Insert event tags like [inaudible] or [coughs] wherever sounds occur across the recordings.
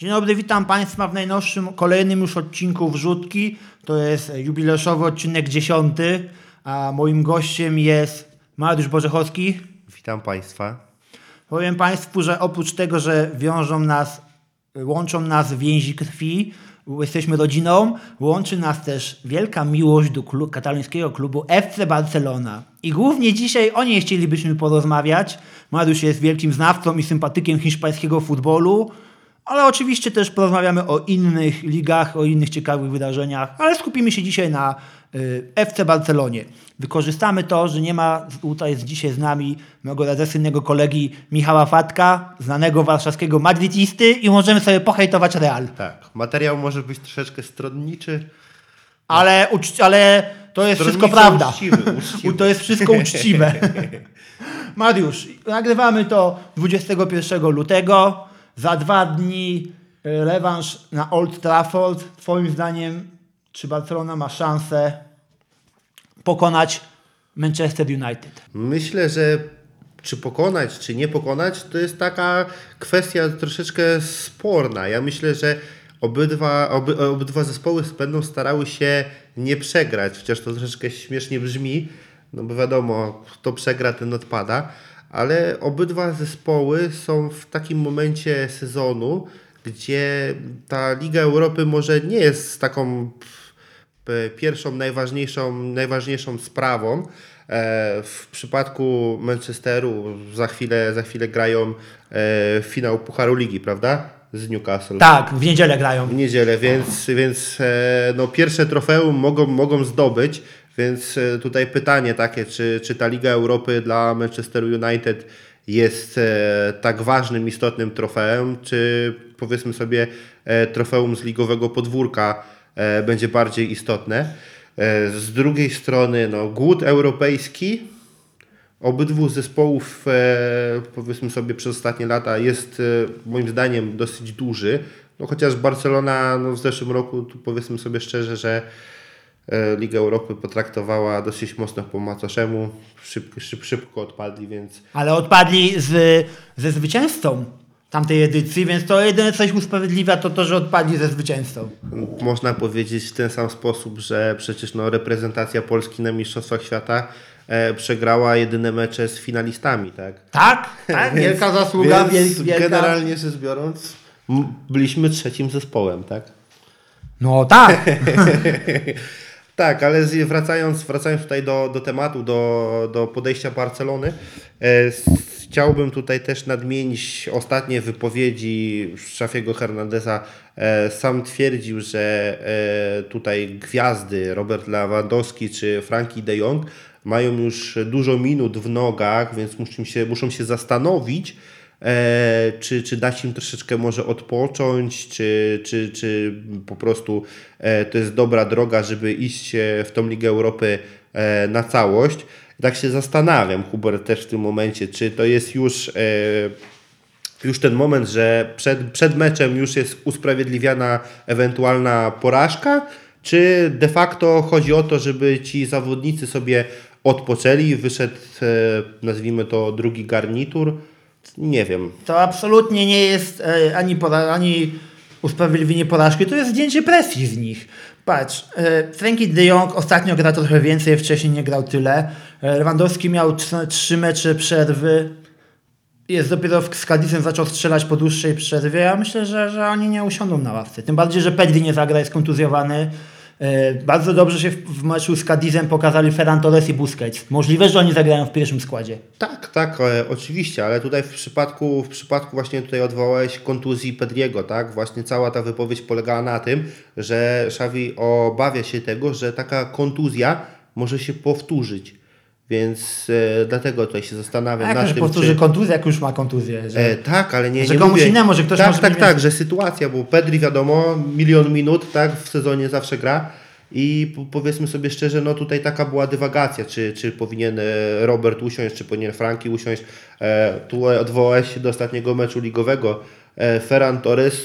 Dzień dobry, witam Państwa w najnowszym, kolejnym już odcinku Wrzutki. To jest jubileuszowy odcinek dziesiąty, a moim gościem jest Mariusz Bożechowski. Witam Państwa. Powiem Państwu, że oprócz tego, że wiążą nas, łączą nas więzi krwi, jesteśmy rodziną, łączy nas też wielka miłość do klub, katalońskiego klubu FC Barcelona. I głównie dzisiaj o niej chcielibyśmy porozmawiać. Mariusz jest wielkim znawcą i sympatykiem hiszpańskiego futbolu, ale oczywiście też porozmawiamy o innych ligach, o innych ciekawych wydarzeniach, ale skupimy się dzisiaj na y, FC Barcelonie. Wykorzystamy to, że nie ma tutaj jest dzisiaj z nami mojego radesynnego kolegi Michała Fatka, znanego warszawskiego madrycisty i możemy sobie pohejtować Real. Tak, materiał może być troszeczkę stronniczy. Ale, ale to jest wszystko prawda. uczciwy, [laughs] uczciwy. To jest wszystko uczciwe. [laughs] Mariusz, nagrywamy to 21 lutego. Za dwa dni y, rewanż na Old Trafford. Twoim zdaniem, czy Barcelona ma szansę pokonać Manchester United? Myślę, że czy pokonać, czy nie pokonać, to jest taka kwestia troszeczkę sporna. Ja myślę, że obydwa, oby, obydwa zespoły będą starały się nie przegrać, chociaż to troszeczkę śmiesznie brzmi, no bo wiadomo, kto przegra, ten odpada, ale obydwa zespoły są w takim momencie sezonu, gdzie ta Liga Europy może nie jest taką pierwszą, najważniejszą, najważniejszą sprawą. E, W przypadku Manchesteru za chwilę, za chwilę grają e, finał Pucharu Ligi, prawda? Z Newcastle. Tak, w niedzielę grają. W niedzielę, więc, więc e, no, pierwsze trofeum mogą, mogą zdobyć, więc e, tutaj pytanie takie, czy, czy ta Liga Europy dla Manchesteru United jest e, tak ważnym, istotnym trofeum, czy powiedzmy sobie e, trofeum z ligowego podwórka będzie bardziej istotne. Z drugiej strony no, głód europejski obydwu zespołów, powiedzmy sobie, przez ostatnie lata jest moim zdaniem dosyć duży. No, chociaż Barcelona no, w zeszłym roku, tu powiedzmy sobie szczerze, że Liga Europy potraktowała dosyć mocno po macoszemu. Szybko, szyb, szybko odpadli, więc Ale odpadli z, ze zwycięzcą tamtej edycji, więc to jedyne coś usprawiedliwia to to, że odpadli ze zwycięzcą. można powiedzieć w ten sam sposób, że przecież no, reprezentacja Polski na Mistrzostwach Świata e, przegrała jedyne mecze z finalistami, tak? Tak, [laughs] tak, wielka zasługa, Więc wiel- wielka... generalnie rzecz biorąc, byliśmy trzecim zespołem, tak? No tak, [laughs] Tak, ale wracając, wracając tutaj do, do tematu, do, do podejścia Barcelony, e, chciałbym tutaj też nadmienić ostatnie wypowiedzi Szafiego Hernandeza. E, sam twierdził, że e, tutaj gwiazdy Robert Lewandowski czy Frankie de Jong mają już dużo minut w nogach, więc muszą się, muszą się zastanowić, E, czy, czy dać im troszeczkę może odpocząć, czy, czy, czy po prostu e, to jest dobra droga, żeby iść w tą Ligę Europy e, na całość. Tak się zastanawiam, Hubert, też w tym momencie, czy to jest już, e, już ten moment, że przed, przed meczem już jest usprawiedliwiana ewentualna porażka, czy de facto chodzi o to, żeby ci zawodnicy sobie odpoczęli, wyszedł, e, nazwijmy to, drugi garnitur. Nie wiem. to absolutnie nie jest e, ani, pora, ani usprawiedliwienie porażki, to jest zdjęcie presji z nich. Patrz, e, Frankie de Jong ostatnio gra trochę więcej, wcześniej nie grał tyle. E, Lewandowski miał trzy, mecze przerwy. Jest dopiero w- z Cadizem zaczął strzelać po dłuższej przerwie. Ja myślę, że, że oni nie usiądą na ławce. Tym bardziej, że Pedri nie zagra, jest kontuzjowany. E, Bardzo dobrze się w, meczu z Cadizem pokazali Ferran Torres i Busquets. Możliwe, że oni zagrają w pierwszym składzie. Tak, tak, e, oczywiście, ale tutaj w przypadku, w przypadku właśnie tutaj odwołałeś kontuzji Pedriego, tak? Właśnie cała ta wypowiedź polegała na tym, że Xavi obawia się tego, że taka kontuzja może się powtórzyć. Więc e, dlatego tutaj się zastanawiam jak nad tym, powtórzy kontuzję, jak już ma kontuzję. Że... E, tak, ale nie, Że nie komuś mówię... innemu, że ktoś Tak, może tak, mieć tak, więcej. że sytuacja, bo Pedri wiadomo, milion minut, tak, w sezonie zawsze gra i po- powiedzmy sobie szczerze, no tutaj taka była dywagacja, czy, czy powinien e, Robert usiąść, czy powinien Franki usiąść. E, tu odwołałeś się do ostatniego meczu ligowego. E, Ferran Torres,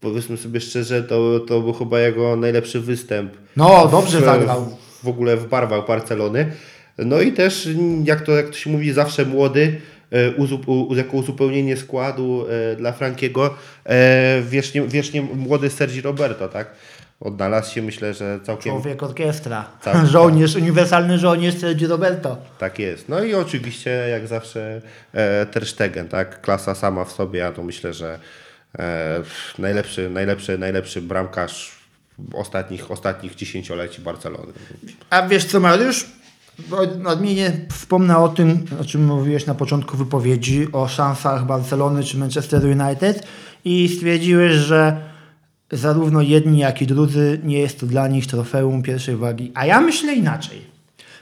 powiedzmy sobie szczerze, to, to był chyba jego najlepszy występ. No, dobrze w, zagrał. W ogóle w barwach Barcelony. No i też, jak to, jak to się mówi, zawsze młody, e, uzu, u, jako uzupełnienie składu e, dla Frankiego e, wiecznie, wiecznie młody Sergi Roberto, tak? Odnalazł się, myślę, że całkiem Człowiek orkiestra. Tak. [laughs] żołnierz, uniwersalny żołnierz Sergio Roberto. tak jest. No i oczywiście, jak zawsze, Ter Stegen, tak? Klasa sama w sobie, ja to myślę, że najlepszy, najlepszy, najlepszy bramkarz ostatnich, ostatnich dziesięcioleci Barcelony. A wiesz co, Mariusz? Bo Odmienię wspomnę o tym, o czym mówiłeś na początku wypowiedzi, o szansach Barcelony czy Manchester United i stwierdziłeś, że zarówno jedni, jak i drudzy nie jest to dla nich trofeum pierwszej wagi. A ja myślę inaczej.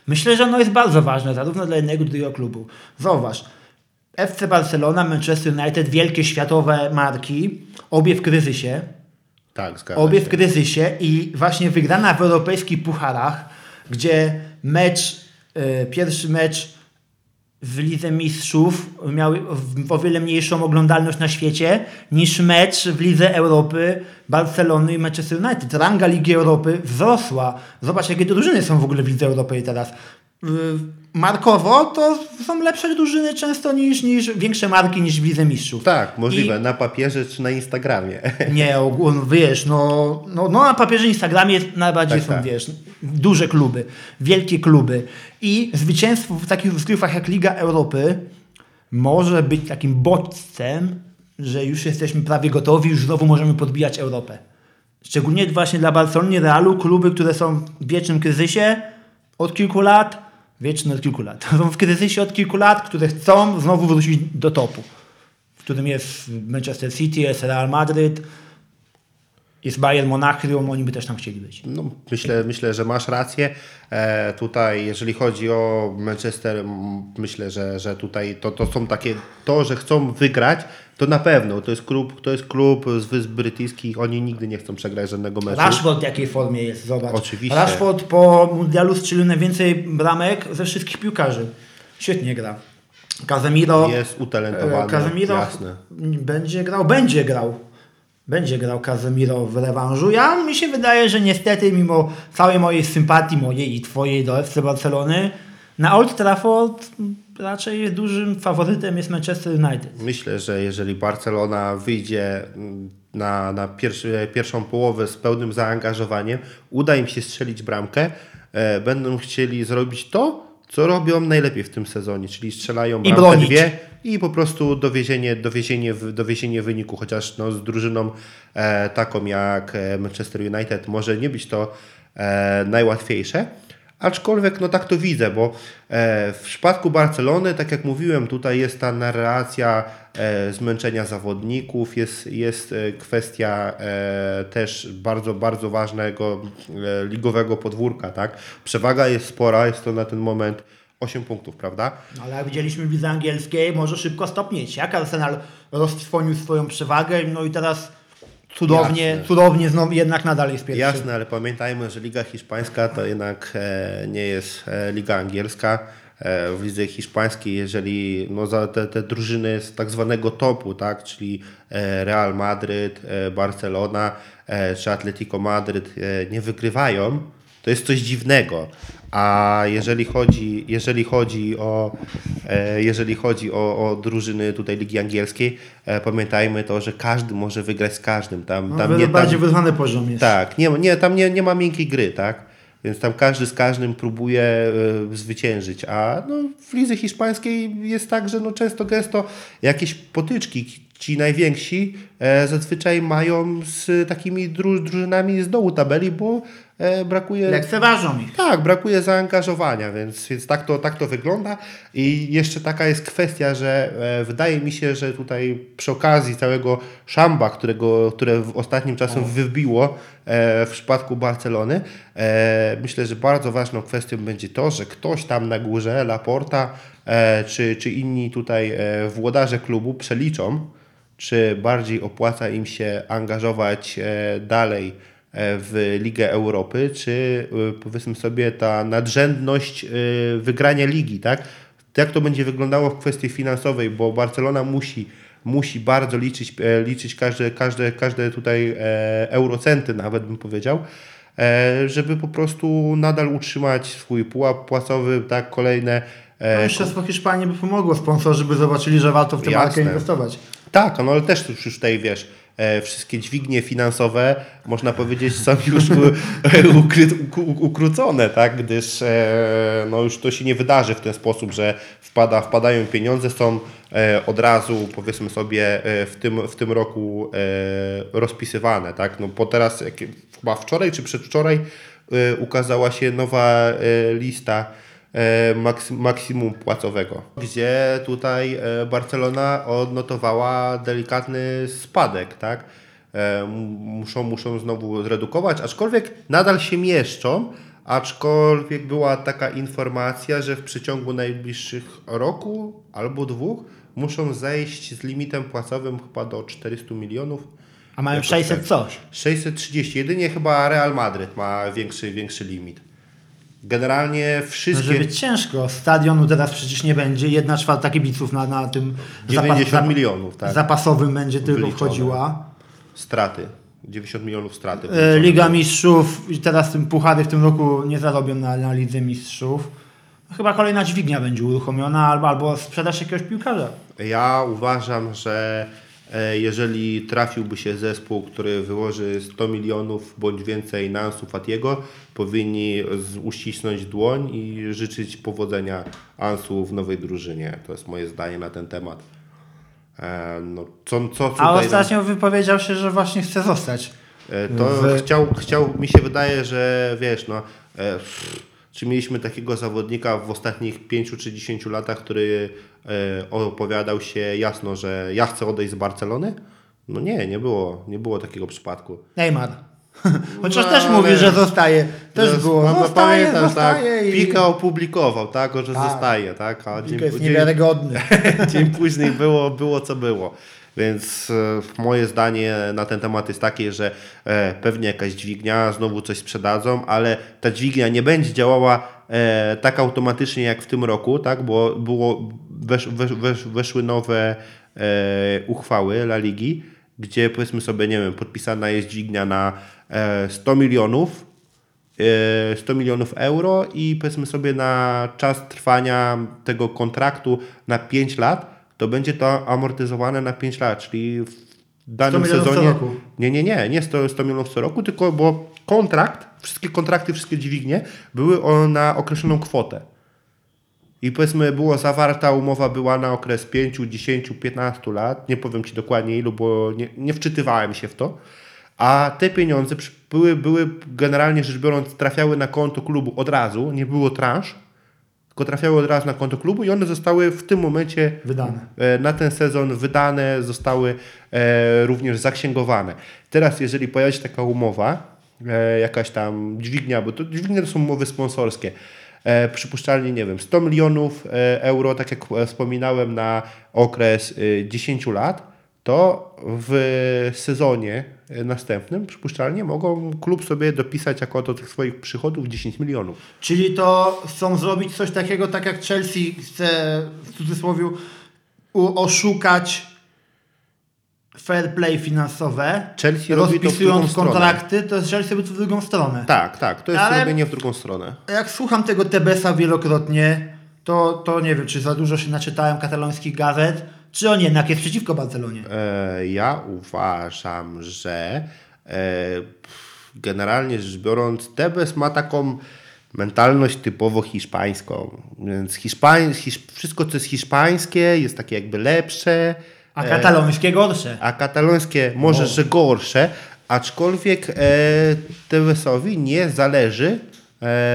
Myślę, że ono jest bardzo ważne, zarówno dla jednego, i drugiego klubu. Zauważ, FC Barcelona, Manchester United, wielkie światowe marki, obie w kryzysie, Tak, zgadza Obie się. w kryzysie i właśnie wygrana w europejskich pucharach, gdzie mecz, pierwszy mecz w Lidze Mistrzów miał o wiele mniejszą oglądalność na świecie niż mecz w Lidze Europy Barcelony i Manchester United. Ranga Ligi Europy wzrosła. Zobacz, jakie drużyny są w ogóle w Lidze Europy teraz. Y, Markowo to są lepsze drużyny często niż, niż większe marki niż w Lidze Mistrzów. Tak, możliwe. I- Na papierze czy na Instagramie. [laughs] nie, ogólnie, wiesz, no, no, no na papierze Instagramie najbardziej Tak, są, tak. wiesz, duże kluby, wielkie kluby. I zwycięstwo w takich rozgrywkach jak Liga Europy może być takim bodźcem, że już jesteśmy prawie gotowi, już znowu możemy podbijać Europę. Szczególnie właśnie dla Barcelony, Realu, kluby, które są w wiecznym kryzysie od kilku lat, wieczne od kilku lat, są w kryzysie od kilku lat, które chcą znowu wrócić do topu w którym jest Manchester City, jest Real Madrid, jest Bayern Monachium, oni by też tam chcieli być. No, myślę, myślę, że masz rację. E, tutaj, jeżeli chodzi o Manchester, myślę, że, że tutaj to, to są takie, to, że chcą wygrać, to na pewno. To jest klub, to jest klub z Wysp Brytyjskich, oni nigdy nie chcą przegrać żadnego meczu. Rashford w jakiej formie jest, zobacz. Oczywiście. Rashford po mundialu strzelił najwięcej bramek ze wszystkich piłkarzy. Świetnie gra. Casemiro, Jest utalentowany, e, Casemiro jasne. będzie grał, będzie grał. Będzie grał Casemiro w rewanżu. Ja mi się wydaje, że niestety mimo całej mojej sympatii, mojej i twojej do FC Barcelony, na Old Trafford raczej dużym faworytem jest Manchester United. Myślę, że jeżeli Barcelona wyjdzie mm, na, na pierwszy, pierwszą połowę z pełnym zaangażowaniem, uda im się strzelić bramkę, e, będą chcieli zrobić to, co robią najlepiej w tym sezonie, czyli strzelają I bramkę bronić. dwie i po prostu dowiezienie, dowiezienie, dowiezienie wyniku, chociaż no, z drużyną e, taką jak e, Manchester United może nie być to e, najłatwiejsze. Aczkolwiek no tak to widzę, bo e, w przypadku Barcelony, tak jak mówiłem, tutaj jest ta narracja e, zmęczenia zawodników, jest, jest e, kwestia też bardzo, bardzo ważnego ligowego podwórka, tak? Przewaga jest spora, jest to na ten moment 8 punktów, prawda? No, Ale jak widzieliśmy w lidze angielskiej, może szybko stopnieć. Jak Arsenal roztrwonił swoją przewagę, no i teraz cudownie, Jasne. cudownie znowu jednak nadal jest pierwszy. Jasne, ale pamiętajmy, że Liga Hiszpańska to jednak e, nie jest e, Liga Angielska. E, w lidze hiszpańskiej, jeżeli no, za te, te drużyny z tak zwanego topu, tak, czyli e, Real Madryt, e, Barcelona e, czy Atletico Madryt nie wygrywają, to jest coś dziwnego. A jeżeli chodzi, jeżeli chodzi o, e, jeżeli chodzi o, o drużyny tutaj Ligi Angielskiej, e, pamiętajmy to, że każdy może wygrać z każdym. Tam, No, tam nie, tam, bardziej wyrównany poziom jest. tak, nie, nie, tam nie, nie ma miękkiej gry, tak? Więc tam każdy z każdym próbuje e, zwyciężyć. A no, w lidze hiszpańskiej jest tak, że no, często gęsto jakieś potyczki ci najwięksi e, zazwyczaj mają z takimi dru, drużynami z dołu tabeli, bo brakuje. Lekceważą ich. Tak, brakuje zaangażowania, więc, więc tak, to, tak to wygląda. I jeszcze taka jest kwestia, że e, wydaje mi się, że tutaj przy okazji całego szamba, którego, które w ostatnim czasem wybiło e, w przypadku Barcelony, e, myślę, że bardzo ważną kwestią będzie to, że ktoś tam na górze, Laporta e, czy, czy inni tutaj e, włodarze klubu przeliczą, czy bardziej opłaca im się angażować e, dalej e, w Ligę Europy, czy e, powiedzmy sobie ta nadrzędność e, wygrania ligi, tak? Jak to będzie wyglądało w kwestii finansowej, bo Barcelona musi, musi bardzo liczyć, e, liczyć każde, każde, każde tutaj e, eurocenty, nawet bym powiedział, e, żeby po prostu nadal utrzymać swój pułap płacowy, tak, kolejne E, Mistrzostwo Hiszpanii by pomogło, sponsorzy by zobaczyli, że warto w tę markę inwestować. Tak, no ale też już, tutaj wiesz, e, wszystkie dźwignie finansowe, można powiedzieć, są już u, ukry, ukrócone, tak? Gdyż e, no już to się nie wydarzy w ten sposób, że wpada, wpadają pieniądze, są e, od razu, powiedzmy sobie, e, w, tym, w tym roku e, rozpisywane, tak? No bo teraz, chyba wczoraj czy przedwczoraj e, ukazała się nowa e, lista e, maksimum płacowego, gdzie tutaj e, Barcelona odnotowała delikatny spadek, tak? E, muszą, muszą znowu zredukować, aczkolwiek nadal się mieszczą, aczkolwiek była taka informacja, że w przeciągu najbliższych roku albo dwóch muszą zejść z limitem płacowym chyba do 400 milionów. A mają Jakoś 600 tak. coś. 630, jedynie chyba Real Madryt ma większy, większy limit. Generalnie wszystkie... Może być ciężko. Stadionu teraz przecież nie będzie. Jedna czwarta kibiców na, na tym 90 milionów, tak. zapasowym będzie tylko Wyliczone. wchodziła. Straty. 90 milionów straty. E, Liga Mistrzów i teraz tym puchary w tym roku nie zarobią na, na Lidze Mistrzów. Chyba kolejna dźwignia będzie uruchomiona albo, albo sprzedaż jakiegoś piłkarza. Ja uważam, że jeżeli trafiłby się zespół, który wyłoży 100 milionów bądź więcej na Ansu Fatiego, powinni uścisnąć dłoń i życzyć powodzenia Ansu w nowej drużynie. To jest moje zdanie na ten temat. E, No, co, co A tutaj nam- ostatnio wypowiedział się, że właśnie chce zostać. E, To w- chciał, chciał, mi się wydaje, że wiesz, no, e, czy mieliśmy takiego zawodnika w ostatnich 5 czy 10 latach, który e, opowiadał się jasno, że ja chcę odejść z Barcelony? No nie, nie było, nie było takiego przypadku. Neymar. [laughs] Chociaż No, też mówi, że zostaje. Też było. no, Zostaje, pamiętam, zostaje. tak, i... Pika opublikował, tak, że Tak. zostaje, tak, a Pika jest dzień, niewiarygodny. [laughs] dzień później było, było co było. Więc e, moje zdanie na ten temat jest takie, że e, pewnie jakaś dźwignia, znowu coś sprzedadzą, ale ta dźwignia nie będzie działała e, tak automatycznie jak w tym roku, tak? bo było, wesz, wesz, wesz, weszły nowe e, uchwały La Ligi, gdzie powiedzmy sobie, nie wiem, podpisana jest dźwignia na e, 100 milionów, e, 100 milionów euro i powiedzmy sobie na czas trwania tego kontraktu na 5 lat, to będzie to amortyzowane na 5 lat, czyli danym sezonie. roku. Nie, nie, nie, nie 100, 100 milionów co roku, tylko bo kontrakt, wszystkie kontrakty, wszystkie dźwignie były na określoną kwotę. I powiedzmy, była zawarta umowa była na okres 5, 10, 15 lat. Nie powiem Ci dokładnie ilu, bo nie, nie wczytywałem się w to. A te pieniądze były, były generalnie rzecz biorąc, trafiały na konto klubu od razu, nie było transz, tylko trafiały od razu na konto klubu i one zostały w tym momencie Wydane. e, na ten sezon wydane, zostały e, również zaksięgowane. Teraz, jeżeli pojawi się taka umowa, e, jakaś tam dźwignia, bo to dźwignie to są umowy sponsorskie, e, przypuszczalnie, nie wiem, 100 milionów euro, tak jak wspominałem, na okres e, 10 lat, to w sezonie następnym przypuszczalnie mogą klub sobie dopisać jako do tych swoich przychodów 10 milionów. Czyli to chcą zrobić coś takiego, tak jak Chelsea chce w cudzysłowie oszukać fair play finansowe, Chelsea robi to w drugą rozpisując stronę. kontrakty, to Chelsea robi to w drugą stronę. Tak, tak, to jest Ale- robienie w drugą stronę. Jak słucham tego Tebesa wielokrotnie, to, to nie wiem, czy za dużo się naczytałem katalońskich gazet, czy on jednak jest przeciwko Barcelonie. E, ja uważam, że e, generalnie rzecz biorąc, Tebes ma taką mentalność typowo hiszpańską. Więc Hiszpań, hisz, wszystko, co jest hiszpańskie, jest takie jakby lepsze. A katalońskie gorsze. a katalońskie może, że gorsze, aczkolwiek e, Tevesowi nie zależy e,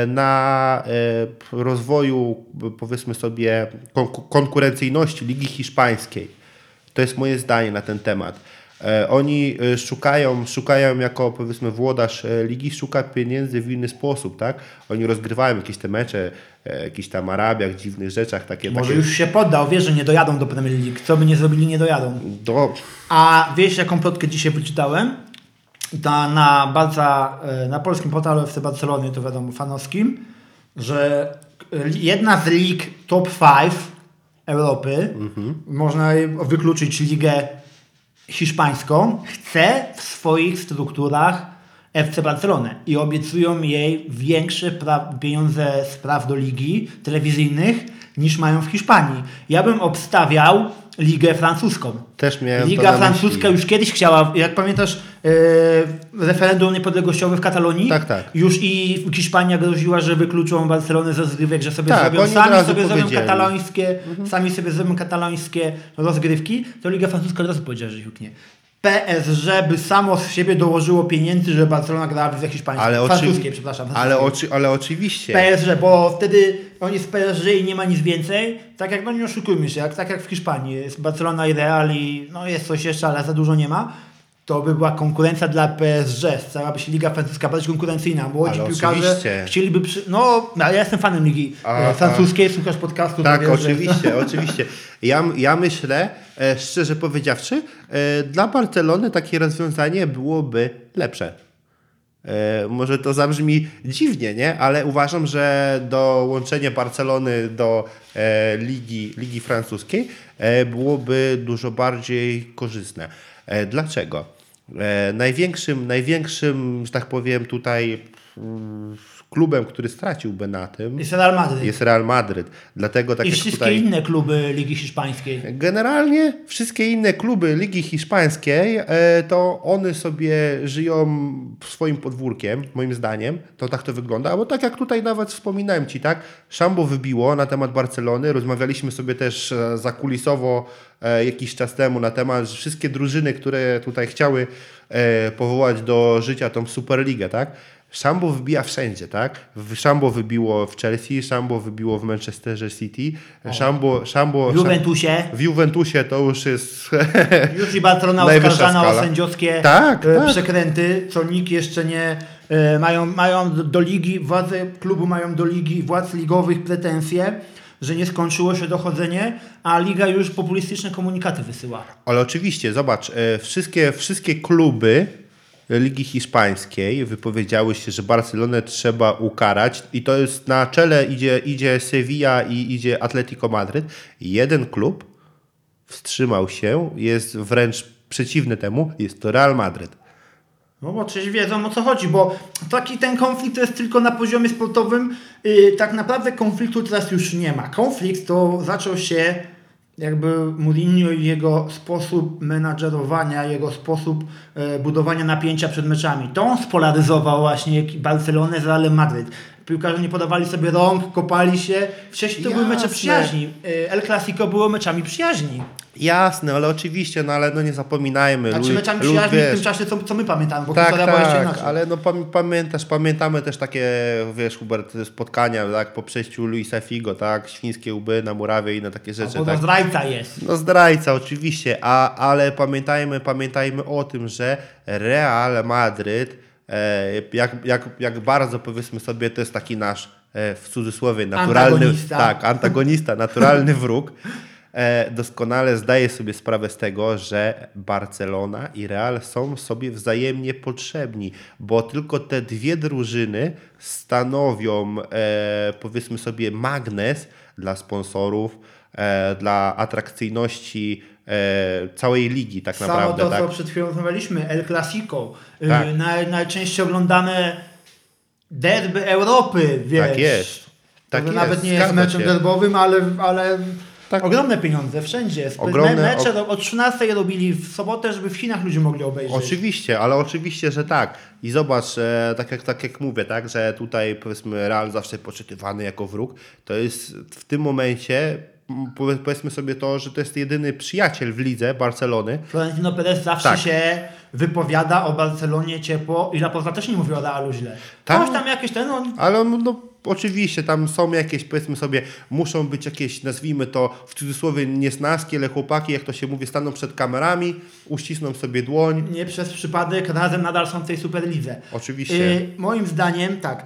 na e, rozwoju, powiedzmy sobie, konku- konkurencyjności Ligi Hiszpańskiej. To jest moje zdanie na ten temat. E, Oni e, szukają, szukają jako powiedzmy włodarz e, ligi, szuka pieniędzy w inny sposób, tak? Oni rozgrywają jakieś te mecze, e, jakichś tam Arabiach, dziwnych rzeczach, takie, Może takie już się poddał, wie, że nie dojadą do Premier League. Co by nie zrobili, nie dojadą. do, A wiesz, jaką plotkę dzisiaj wyczytałem? Ta, na, Barca, e, na polskim portalu FC Barcelony, to wiadomo, fanowskim, że jedna z lig top 5 Europy, można wykluczyć ligę hiszpańską, chce w swoich strukturach FC Barcelonę i obiecują jej większe pra- pieniądze z praw do ligi telewizyjnych niż mają w Hiszpanii. Ja bym obstawiał Ligę Francuską. Też miałem Liga francuska już kiedyś chciała, jak pamiętasz, e, referendum niepodległościowe w Katalonii? Tak, tak. Już i Hiszpania groziła, że wykluczą Barcelonę ze zgrywek, że sobie Tak, zrobią, sami sobie zrobią powiedzieli. Mhm. katalońskie, sami sobie zrobią katalońskie rozgrywki, to Liga Francuska od razu powiedziała, że ich nie. PSG by samo z siebie dołożyło pieniędzy, że Barcelona grała w hiszpańskiej. Ale, francuskiej, przepraszam. ale, oczy, ale oczywiście. PSG, bo wtedy oni z PSG i nie ma nic więcej. Tak jak, no nie oszukujmy się, jak, tak jak w Hiszpanii jest Barcelona i Real i no jest coś jeszcze, ale za dużo nie ma. To by była konkurencja dla PSG. Stałaby się Liga Francuska bardziej konkurencyjna. Młodzi Ale piłkarze oczywiście. chcieliby... Przy... No, ja jestem fanem Ligi A, e, francuskiej, słuchasz podcastu. Tak, wiesz, że- oczywiście, [laughs] oczywiście. Ja, ja myślę, e, szczerze powiedziawszy, e, dla Barcelony takie rozwiązanie byłoby lepsze. Może to zabrzmi dziwnie, nie? Ale uważam, że dołączenie Barcelony do ligi, ligi francuskiej byłoby dużo bardziej korzystne. E, dlaczego? E, największym, największym, że tak powiem, tutaj mm, klubem, który straciłby na tym, Jest Real Madrid. jest Real Madryt. Dlatego tak I wszystkie tutaj... inne kluby Ligi Hiszpańskiej. Generalnie wszystkie inne kluby Ligi Hiszpańskiej, e, to one sobie żyją swoim podwórkiem, moim zdaniem. To tak to wygląda. Bo tak jak tutaj nawet wspominałem Ci, tak? Szambo wybiło na temat Barcelony. Rozmawialiśmy sobie też e, zakulisowo e, jakiś czas temu na temat, że wszystkie drużyny, które tutaj chciały powołać do życia tą Superligę, tak? Szambo wybija wszędzie, tak? Szambo wybiło w Chelsea, Szambo wybiło w Manchesterze City, Szambo, Szambo, W Juventusie. w Juventusie to już jest. [laughs] Już i Barcelona [laughs] oskarżana o sędziowskie Tak, e, tak. przekręty, co nikt jeszcze nie e, mają, mają do, do ligi, władze klubu mają do ligi, władz ligowych pretensje, że nie skończyło się dochodzenie, a liga już populistyczne komunikaty wysyła. Ale oczywiście, zobacz, e, wszystkie, wszystkie kluby Ligi Hiszpańskiej wypowiedziały się, że Barcelonę trzeba ukarać i to jest na czele idzie, idzie Sevilla i idzie Atletico Madryt. Jeden klub wstrzymał się, jest wręcz przeciwny temu, jest to Real Madryt. No bo przecież wiedzą o co chodzi, bo taki ten konflikt to jest tylko na poziomie sportowym. Yy, tak naprawdę konfliktu teraz już nie ma. Konflikt to zaczął się jakby Mourinho i jego sposób menadżerowania, jego sposób e, budowania napięcia przed meczami. To on spolaryzował właśnie Barcelonę z Realem Madryt. Piłkarze nie podawali sobie rąk, kopali się. Wcześniej to były mecze Jasne. przyjaźni. E, El Clasico było meczami przyjaźni. Jasne, ale oczywiście, no ale no nie zapominajmy. Znaczy lu- meczami przyjaźni w wiesz, tym czasie, co, co my pamiętamy, bo Tak, tak, ale no pam- pamiętasz, pamiętamy też takie, wiesz, Hubert, spotkania, tak, po przejściu Luisa Figo, tak, świńskie łby na murawie i inne takie rzeczy, Bo to tak. zdrajca jest. No zdrajca oczywiście, a, ale pamiętajmy, pamiętajmy o tym, że Real Madryt, jak, jak, jak bardzo powiedzmy sobie, to jest taki nasz e, w cudzysłowie naturalny, Antagonista. tak, antagonista, naturalny wróg. E, doskonale zdaje sobie sprawę z tego, że Barcelona i Real są sobie wzajemnie potrzebni, bo tylko te dwie drużyny stanowią, e, powiedzmy sobie, magnes dla sponsorów, e, dla atrakcyjności e, całej ligi tak Samo naprawdę. to, tak? co przed chwilą rozmawialiśmy, El Clasico. y, Tak. Naj, najczęściej oglądane derby Europy, wiesz. Tak jest. Tak to jest, nawet nie jest meczem się. derbowym, ale, ale Tak. ogromne pieniądze wszędzie. Ogromne- mecze ro- od 13 robili w sobotę, żeby w Chinach ludzie mogli obejrzeć. Oczywiście, ale oczywiście, że tak. I zobacz, e, tak, jak, tak jak mówię, tak, że tutaj powiedzmy Real zawsze poczytywany jako wróg, to jest w tym momencie powiedzmy sobie to, że to jest jedyny przyjaciel w lidze Barcelony. Florentino Perez zawsze Tak. się wypowiada o Barcelonie ciepło i Laporta też nie mówi o Realu źle. Tak. Ktoś tam jakieś ten, on Ale no, oczywiście tam są jakieś, powiedzmy sobie, muszą być jakieś, nazwijmy to w cudzysłowie niesnaski, ale chłopaki, jak to się mówi, staną przed kamerami, uścisną sobie dłoń. nie przez przypadek razem nadal są w tej Superlidze. Oczywiście. Y, moim zdaniem tak.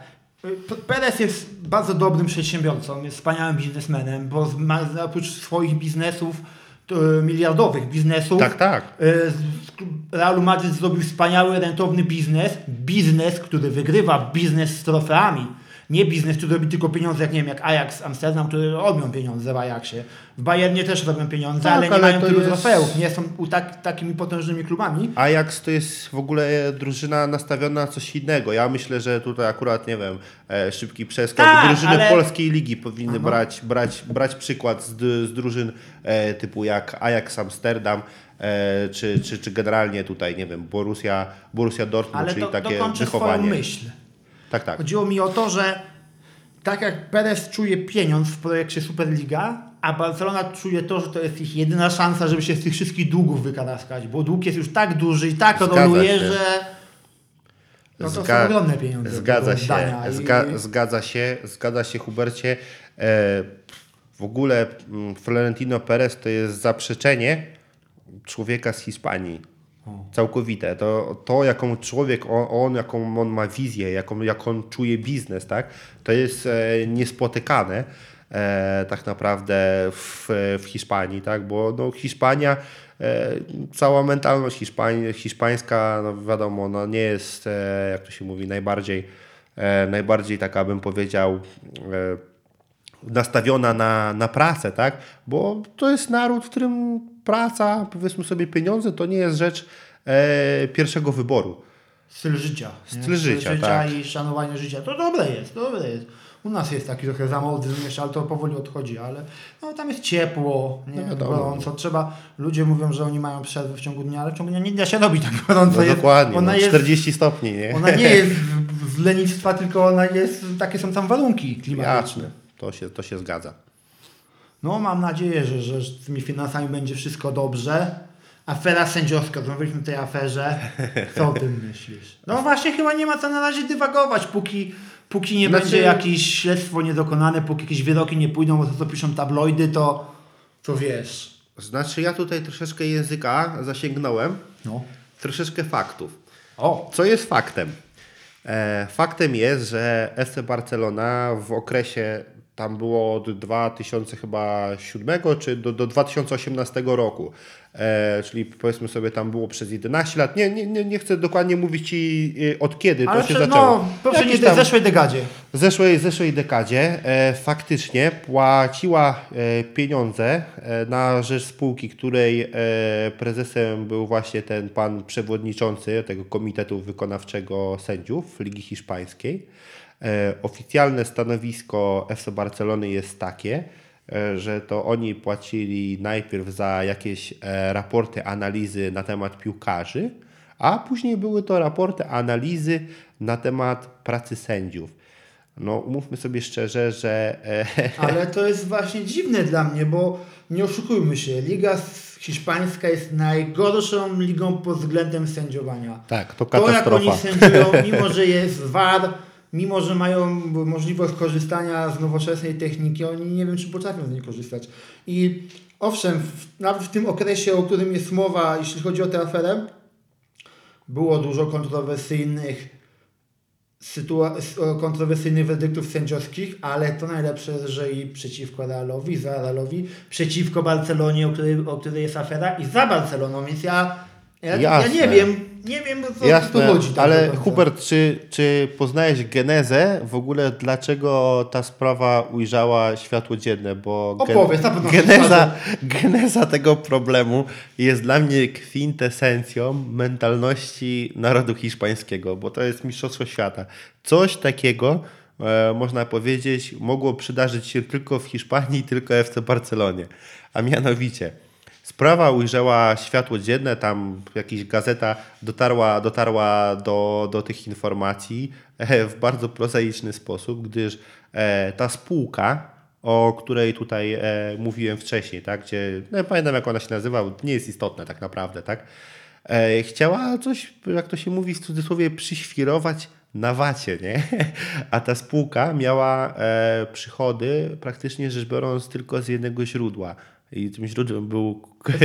Perez jest bardzo dobrym przedsiębiorcą, jest wspaniałym biznesmenem, bo ma oprócz swoich biznesów, y, miliardowych biznesów, Tak, tak. z Realu Madryt zrobił wspaniały, rentowny biznes, biznes, który wygrywa biznes z trofeami. Nie biznes, który robi tylko pieniądze, jak nie wiem, jak Ajax Amsterdam, który robią pieniądze w Ajaxie. W Bayernie też robią pieniądze, Tak, ale nie ale mają tylu jest- trofeów, nie są u tak, takimi potężnymi klubami. Ajax to jest w ogóle drużyna nastawiona na coś innego. Ja myślę, że tutaj akurat, nie wiem, e, szybki przeskok. Tak, drużyny ale- polskiej ligi powinny brać, brać, brać przykład z, z drużyn e, typu jak Ajax Amsterdam, e, czy, czy, czy generalnie tutaj, nie wiem, Borussia, Borussia Dortmund, Ale czyli to, takie dokończę wychowanie. swoją myśl. Tak, tak. Chodziło mi o to, że tak jak Perez czuje pieniądz w projekcie Superliga, a Barcelona czuje to, że to jest ich jedyna szansa, żeby się z tych wszystkich długów wykaraskać, bo dług jest już tak duży i tak roluje, że no to Zga- są ogromne pieniądze. Zgadza się, oddania i- zga, zgadza się, zgadza się Hubercie. E, w ogóle mm, Florentino Perez to jest zaprzeczenie człowieka z Hiszpanii. Całkowite. To, to jaką człowiek, on, on, jaką on ma wizję, jaką, jak on czuje biznes, tak? to jest e, niespotykane e, tak naprawdę w, w Hiszpanii, tak? bo no, Hiszpania, e, cała mentalność hiszpań, hiszpańska, no wiadomo, no, nie jest, e, jak to się mówi, najbardziej, e, najbardziej taka bym powiedział, e, nastawiona na, na pracę, tak? Bo to jest naród, w którym praca, powiedzmy sobie pieniądze, to nie jest rzecz e, pierwszego wyboru. Styl życia. Styl życia, tak. i szanowanie życia. To dobre jest, dobre jest. U nas jest taki trochę zamodyzm jeszcze, ale to powoli odchodzi, ale no, tam jest ciepło, nie No gorąco. Trzeba, ludzie mówią, że oni mają przerwy w ciągu dnia, ale w ciągu dnia nie da się robić tak gorąco. No jest, dokładnie, ona no, jest 40 stopni, nie? Ona nie jest [laughs] z- z lenistwa, tylko ona jest, takie są tam warunki klimatyczne. Jasne, to się, to się zgadza. No mam nadzieję, że, że z tymi finansami będzie wszystko dobrze. Afera sędziowska, rozmawialiśmy o tej aferze. Co o tym myślisz? No właśnie chyba nie ma co na razie dywagować, póki, póki nie Znaczy- będzie jakieś śledztwo niedokonane, póki jakieś wyroki nie pójdą, bo to co piszą tabloidy, to, to wiesz. Znaczy ja tutaj troszeczkę języka zasięgnąłem, No. troszeczkę faktów. O, Co jest faktem? E, faktem jest, że FC Barcelona w okresie tam było od 2007 czy do, do 2018 roku, e, czyli powiedzmy sobie tam było przez 11 lat. Nie, nie, nie, chcę dokładnie mówić Ci e, od kiedy ale to się prze- zaczęło. no, w tam- zeszłej degadzie. w zeszłej, zeszłej dekadzie e, faktycznie płaciła e, pieniądze e, na rzecz spółki, której e, prezesem był właśnie ten pan przewodniczący tego Komitetu Wykonawczego Sędziów Ligi Hiszpańskiej. E, oficjalne stanowisko FC Barcelony jest takie, e, że to oni płacili najpierw za jakieś e, raporty, analizy na temat piłkarzy, a później były to raporty, analizy na temat pracy sędziów. No, umówmy sobie szczerze, że [laughs] Ale to jest właśnie dziwne dla mnie, bo nie oszukujmy się, Liga Hiszpańska jest najgorszą ligą pod względem sędziowania. tak, to To jak oni katastrofa. sędziują, [laughs] mimo że jest VAR, mimo że mają możliwość korzystania z nowoczesnej techniki, oni nie wiem, czy potrafią z niej korzystać. I owszem, w, nawet w tym okresie, o którym jest mowa, jeśli chodzi o tę aferę, było dużo kontrowersyjnych sytua- kontrowersyjnych werdyktów sędziowskich, ale to najlepsze że i przeciwko Realowi, za Realowi, przeciwko Barcelonie, o której, o której jest afera i za Barceloną, więc ja, ja, ja nie wiem, nie wiem o co tu Jasne, chodzi. tak ale. Hubert, czy, czy poznałeś genezę w ogóle, dlaczego ta sprawa ujrzała światło dzienne? Bo Opowiedz, pewno geneza, geneza tego problemu jest dla mnie kwintesencją mentalności narodu hiszpańskiego, bo to jest mistrzostwo świata. Coś takiego, e, można powiedzieć, mogło przydarzyć się tylko w Hiszpanii, tylko FC Barcelonie. A mianowicie, Sprawa ujrzała światło dzienne, tam jakaś gazeta dotarła, dotarła do, do tych informacji e, w bardzo prozaiczny sposób, gdyż e, ta spółka, o której tutaj e, mówiłem wcześniej, tak, gdzie, no, nie pamiętam jak ona się nazywa, nie jest istotne tak naprawdę, tak, chciała coś, jak to się mówi w cudzysłowie, przyświrować na wacie, nie? [laughs] A ta spółka miała przychody praktycznie rzecz biorąc tylko z jednego źródła. I tym źródłem był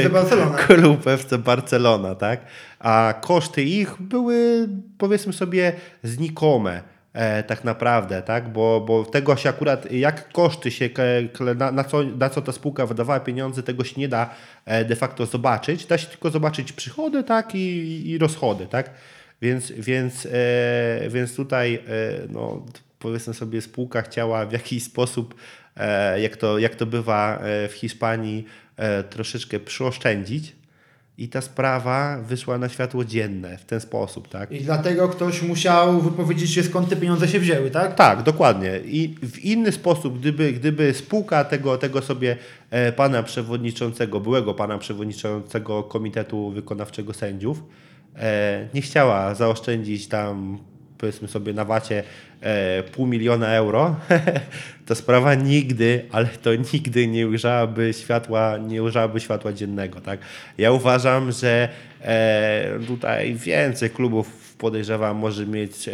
[laughs] klub FC Barcelona, tak? A koszty ich były powiedzmy sobie znikome. E, tak naprawdę, tak? Bo, bo tego się akurat, jak koszty się, na, na, co, na co ta spółka wydawała pieniądze, tego się nie da e, de facto zobaczyć. Da się tylko zobaczyć przychody, tak? I, i rozchody, tak? Więc, więc, e, więc tutaj e, no, powiedzmy sobie spółka chciała w jakiś sposób, jak, to, jak to bywa e, w Hiszpanii, e, troszeczkę przyoszczędzić i ta sprawa wyszła na światło dzienne w ten sposób, tak? I dlatego ktoś musiał wypowiedzieć się, skąd te pieniądze się wzięły, tak? Tak, dokładnie. I w inny sposób, gdyby, gdyby spółka tego, tego sobie e, pana przewodniczącego, byłego pana przewodniczącego Komitetu Wykonawczego Sędziów, e, nie chciała zaoszczędzić tam, powiedzmy sobie, na wacie e, pół miliona euro, [laughs] to sprawa nigdy, ale to nigdy nie ujrzałaby światła, nie ujrzałaby światła dziennego. Tak? Ja uważam, że e, tutaj więcej klubów podejrzewam może mieć e,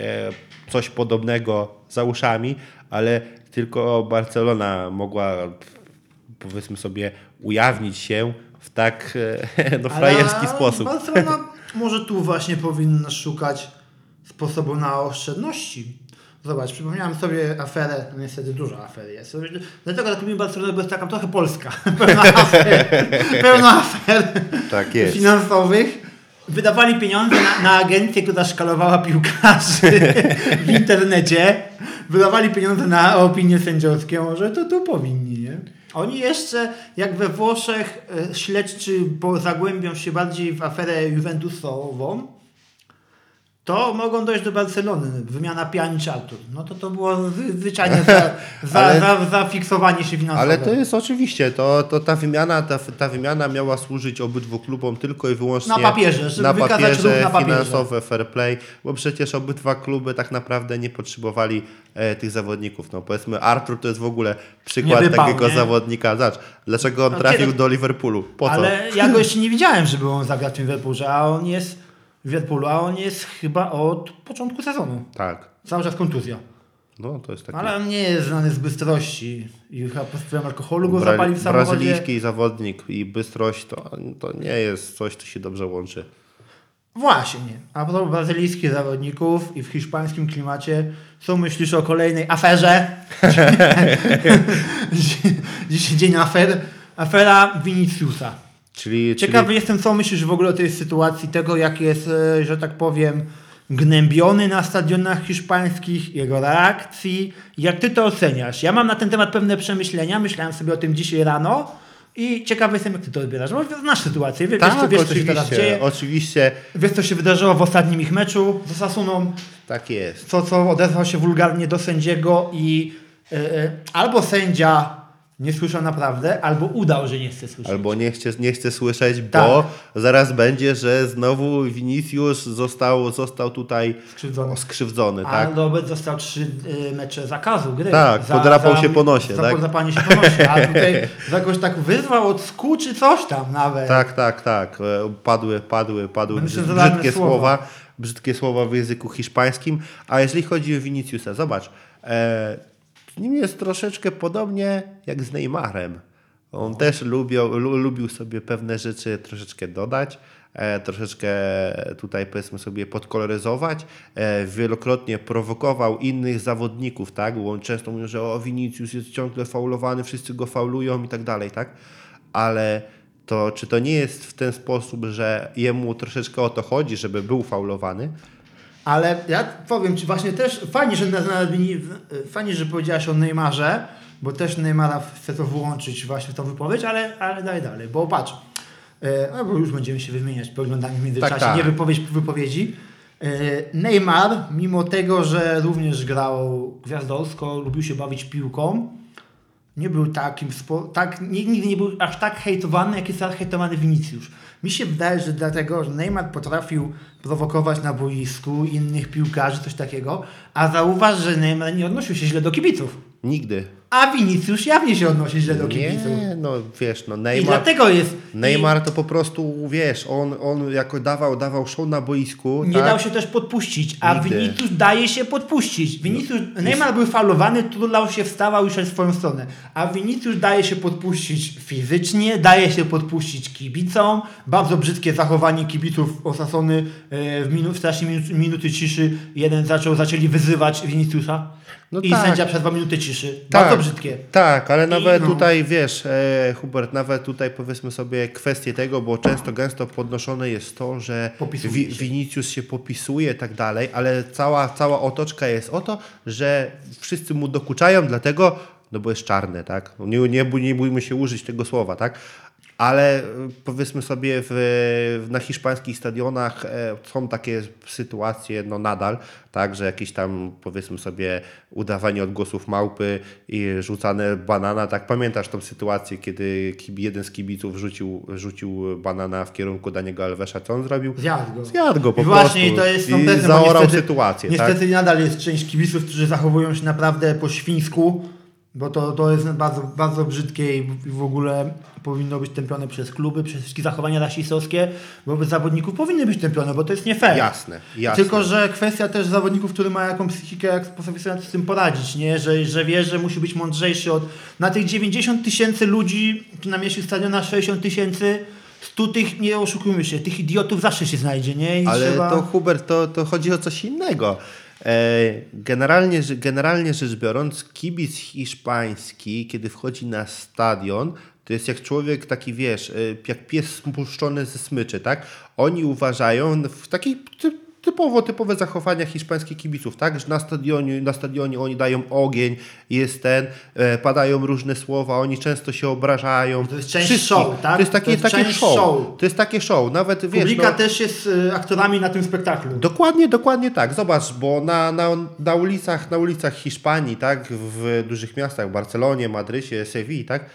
coś podobnego za uszami, ale tylko Barcelona mogła powiedzmy sobie ujawnić się w tak e, [laughs] no, frajerski Ale sposób. Barcelona może tu właśnie powinna szukać sposobu na oszczędności. Zobacz, przypomniałem sobie aferę, no niestety dużo afer jest. Dlatego tak mi Barcelona bo jest taka trochę polska. [laughs] Pełna afer, pełna afer Tak jest. finansowych. Wydawali pieniądze na, na agencję, która szkalowała piłkarzy [laughs] w internecie. Wydawali pieniądze na opinię sędziowską. Może to tu powinni, nie? Oni jeszcze, jak we Włoszech, e, śledczy bo zagłębią się bardziej w aferę Juventusową, to mogą dojść do Barcelony. Wymiana Pjanic Artur. No to to było zwy- zwyczajnie za, [laughs] za, Ale- za, zafiksowanie się finansowe. Ale to jest oczywiście, to, to ta, wymiana, ta, ta wymiana miała służyć obydwu klubom tylko i wyłącznie Na papierze, żeby na papierze, na papierze. finansowe, fair play, bo przecież obydwa kluby tak naprawdę nie potrzebowali e, tych zawodników. No powiedzmy Artur to jest w ogóle przykład wypał, takiego nie? zawodnika. Zobacz, dlaczego on No, trafił kiedy- do Liverpoolu? Po co? Ale ja go jeszcze nie widziałem, żeby on zagrał w tym Liverpoolze, a on jest Liverpoolu, a on jest chyba od początku sezonu. Tak, Cały czas kontuzja. no to jest taki Ale on nie jest znany z bystrości i chyba pod wpływem alkoholu go Bra- zapali w samochodzie. brazylijski zawodnik i bystrość to, to nie jest coś, co się dobrze łączy. Właśnie. A propos brazylijskich zawodników i w hiszpańskim klimacie, co myślisz o kolejnej aferze? [laughs] [laughs] Dzisiaj dzień afer. Afera Viniciusa. Czyli, Ciekawy jestem, co myślisz w ogóle o tej sytuacji, tego jak jest, e, że tak powiem, gnębiony na stadionach hiszpańskich, jego reakcji. Jak ty to oceniasz? Ja mam na ten temat pewne przemyślenia, myślałem sobie o tym dzisiaj rano i ciekawy jestem, jak ty to odbierasz. Bo znasz sytuację, wiesz, tak, wiesz, co- się teraz oczywiście, dzieje, oczywiście wiesz, co się wydarzyło w ostatnim ich meczu z Sasuną, tak jest. co, co odezwał się wulgarnie do sędziego i e, albo sędzia nie słyszał naprawdę, albo udał, że nie chce słyszeć. Albo nie chce, nie chce słyszeć, Tak. bo zaraz będzie, że znowu Vinicius został, został tutaj Skrzywdzony. skrzywdzony, A tak? Robert dostał trzy y, mecze zakazu gry. Tak, podrapał się po nosie, za tak? podrapanie się po nosie. A tutaj [laughs] jakoś tak wyzwał od skół czy coś tam nawet. Tak, tak, tak. E, Padły, padły, padły Myślę, brzydkie słowa. słowa. brzydkie słowa w języku hiszpańskim. A jeżeli chodzi o Viniciusa, zobacz, e, z nim jest troszeczkę podobnie jak z Neymarem. On też lubił, lu, lubił sobie pewne rzeczy troszeczkę dodać, e, troszeczkę tutaj powiedzmy sobie podkoloryzować. E, wielokrotnie prowokował innych zawodników, tak? Bo on często mówił, że o Vinicius jest ciągle faulowany, wszyscy go faulują i tak dalej, tak? Ale to czy to nie jest w ten sposób, że jemu troszeczkę o to chodzi, żeby był faulowany? Ale ja powiem Ci właśnie też, fajnie, że, na, fajnie, że powiedziałaś o Neymarze, bo też Neymara chcę to włączyć właśnie w tą wypowiedź, ale, ale dalej, dalej, bo patrz, e, no bo już będziemy się wymieniać poglądami w międzyczasie, Tak, tak. nie wypowiedź wypowiedzi. E, Neymar, mimo tego, że również grał gwiazdorsko, lubił się bawić piłką, nie był takim, spo, tak, nigdy nie był aż tak hejtowany, jak jest teraz hejtowany Vinicius. Mi się wydaje, że dlatego, że Neymar potrafił prowokować na boisku innych piłkarzy, coś takiego, a zauważ, że Neymar nie odnosił się źle do kibiców. Nigdy. A Vinicius jawnie się odnosi źle do kibiców. Nie, no wiesz, no I Neymar, dlatego jest... Neymar to po prostu, wiesz, on, on jako dawał, dawał show na boisku, Nie tak? dał się też podpuścić, a Nigdy. Vinicius daje się podpuścić. Vinicius, Neymar był faulowany, turlał się, wstawał i szedł w swoją stronę. A Vinicius daje się podpuścić fizycznie, daje się podpuścić kibicom. Bardzo brzydkie zachowanie kibiców Osasony e, w, minu, w trakcie minuty, minuty ciszy. Jeden zaczął, zaczęli wyzywać Viniciusa. No I tak. sędzia przerwał minutę ciszy. Tak, Bardzo brzydkie. Tak, ale nawet no. tutaj, wiesz, e, Hubert, nawet tutaj powiedzmy sobie kwestię tego, bo często, gęsto podnoszone jest to, że Wi- się. Vinicius się popisuje i tak dalej, ale cała, cała otoczka jest o to, że wszyscy mu dokuczają, dlatego, no bo jest czarny, tak? No Nie, nie, nie bójmy się użyć tego słowa, tak? Ale e, powiedzmy sobie, w, na hiszpańskich stadionach e, są takie sytuacje, no nadal, tak, że jakieś tam powiedzmy sobie udawanie odgłosów małpy i rzucane banana, tak, pamiętasz tą sytuację, kiedy jeden z kibiców rzucił, rzucił banana w kierunku Daniego Alvesa, co on zrobił? Zjadł go. Zjadł go po I właśnie prostu to jest i zaorał niestety- sytuację, tak? Niestety nadal jest część kibiców, którzy zachowują się naprawdę po świńsku, bo to, to jest bardzo, bardzo brzydkie i w- ogóle powinno być tępione przez kluby, przez wszystkie zachowania rasistowskie wobec zawodników powinny być tępione, bo to jest nie fair. Jasne, jasne. Tylko, że kwestia też zawodników, który ma jakąś psychikę, jak potrafi sobie z tym poradzić, nie? Że, że wie, że musi być mądrzejszy od... Na tych 90 tysięcy ludzi, tu na mieście stadiona 60 tysięcy, 100 tych, nie oszukujmy się, tych idiotów zawsze się znajdzie, nie? I Ale trzeba... to Hubert, to, to chodzi o coś innego. E, Generalnie, generalnie rzecz biorąc, kibic hiszpański, kiedy wchodzi na stadion, to jest jak człowiek taki, wiesz, e, jak pies spuszczony ze smyczy, tak? Oni uważają w takich ty- typowo, typowe zachowania hiszpańskich kibiców, tak? Że na stadionie, na stadionie oni dają ogień, jest ten, e, padają różne słowa, oni często się obrażają. To jest część Wszystkich. show, tak? To jest takie, To jest takie show. show. To jest takie show. Nawet, wiesz, Publika no, też jest y, aktorami na tym spektaklu. Dokładnie, dokładnie tak. Zobacz, bo na, na, na, ulicach, na ulicach Hiszpanii, tak, w dużych miastach, Barcelonie, Madrycie, Sewilli, tak, e,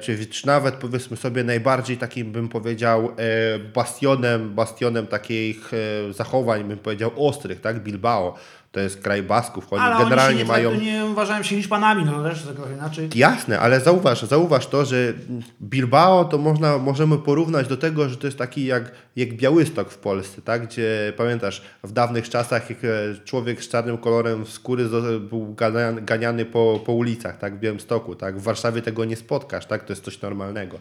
czy, czy nawet powiedzmy sobie najbardziej takim bym powiedział e, bastionem, bastionem takich e, zachowań, bym powiedział ostrych, tak, Bilbao, to jest kraj Basków, oni Ale generalnie oni mają... nie uważają się Hiszpanami, no też trochę inaczej. Jasne, ale zauważ, zauważ to, że Bilbao to można, możemy porównać do tego, że to jest taki jak, jak Białystok w Polsce, tak? gdzie pamiętasz w dawnych czasach jak e, człowiek z czarnym kolorem skóry był gania- ganiany po, po ulicach tak? w Białymstoku. Tak? W Warszawie tego nie spotkasz, tak? to jest coś normalnego.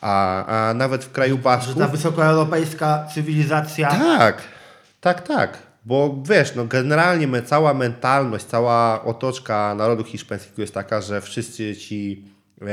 A, a nawet w kraju Że Basków... ta wysokoeuropejska cywilizacja... Tak, tak, tak. Bo wiesz, no generalnie my, cała mentalność, cała otoczka narodu hiszpańskiego jest taka, że wszyscy ci e,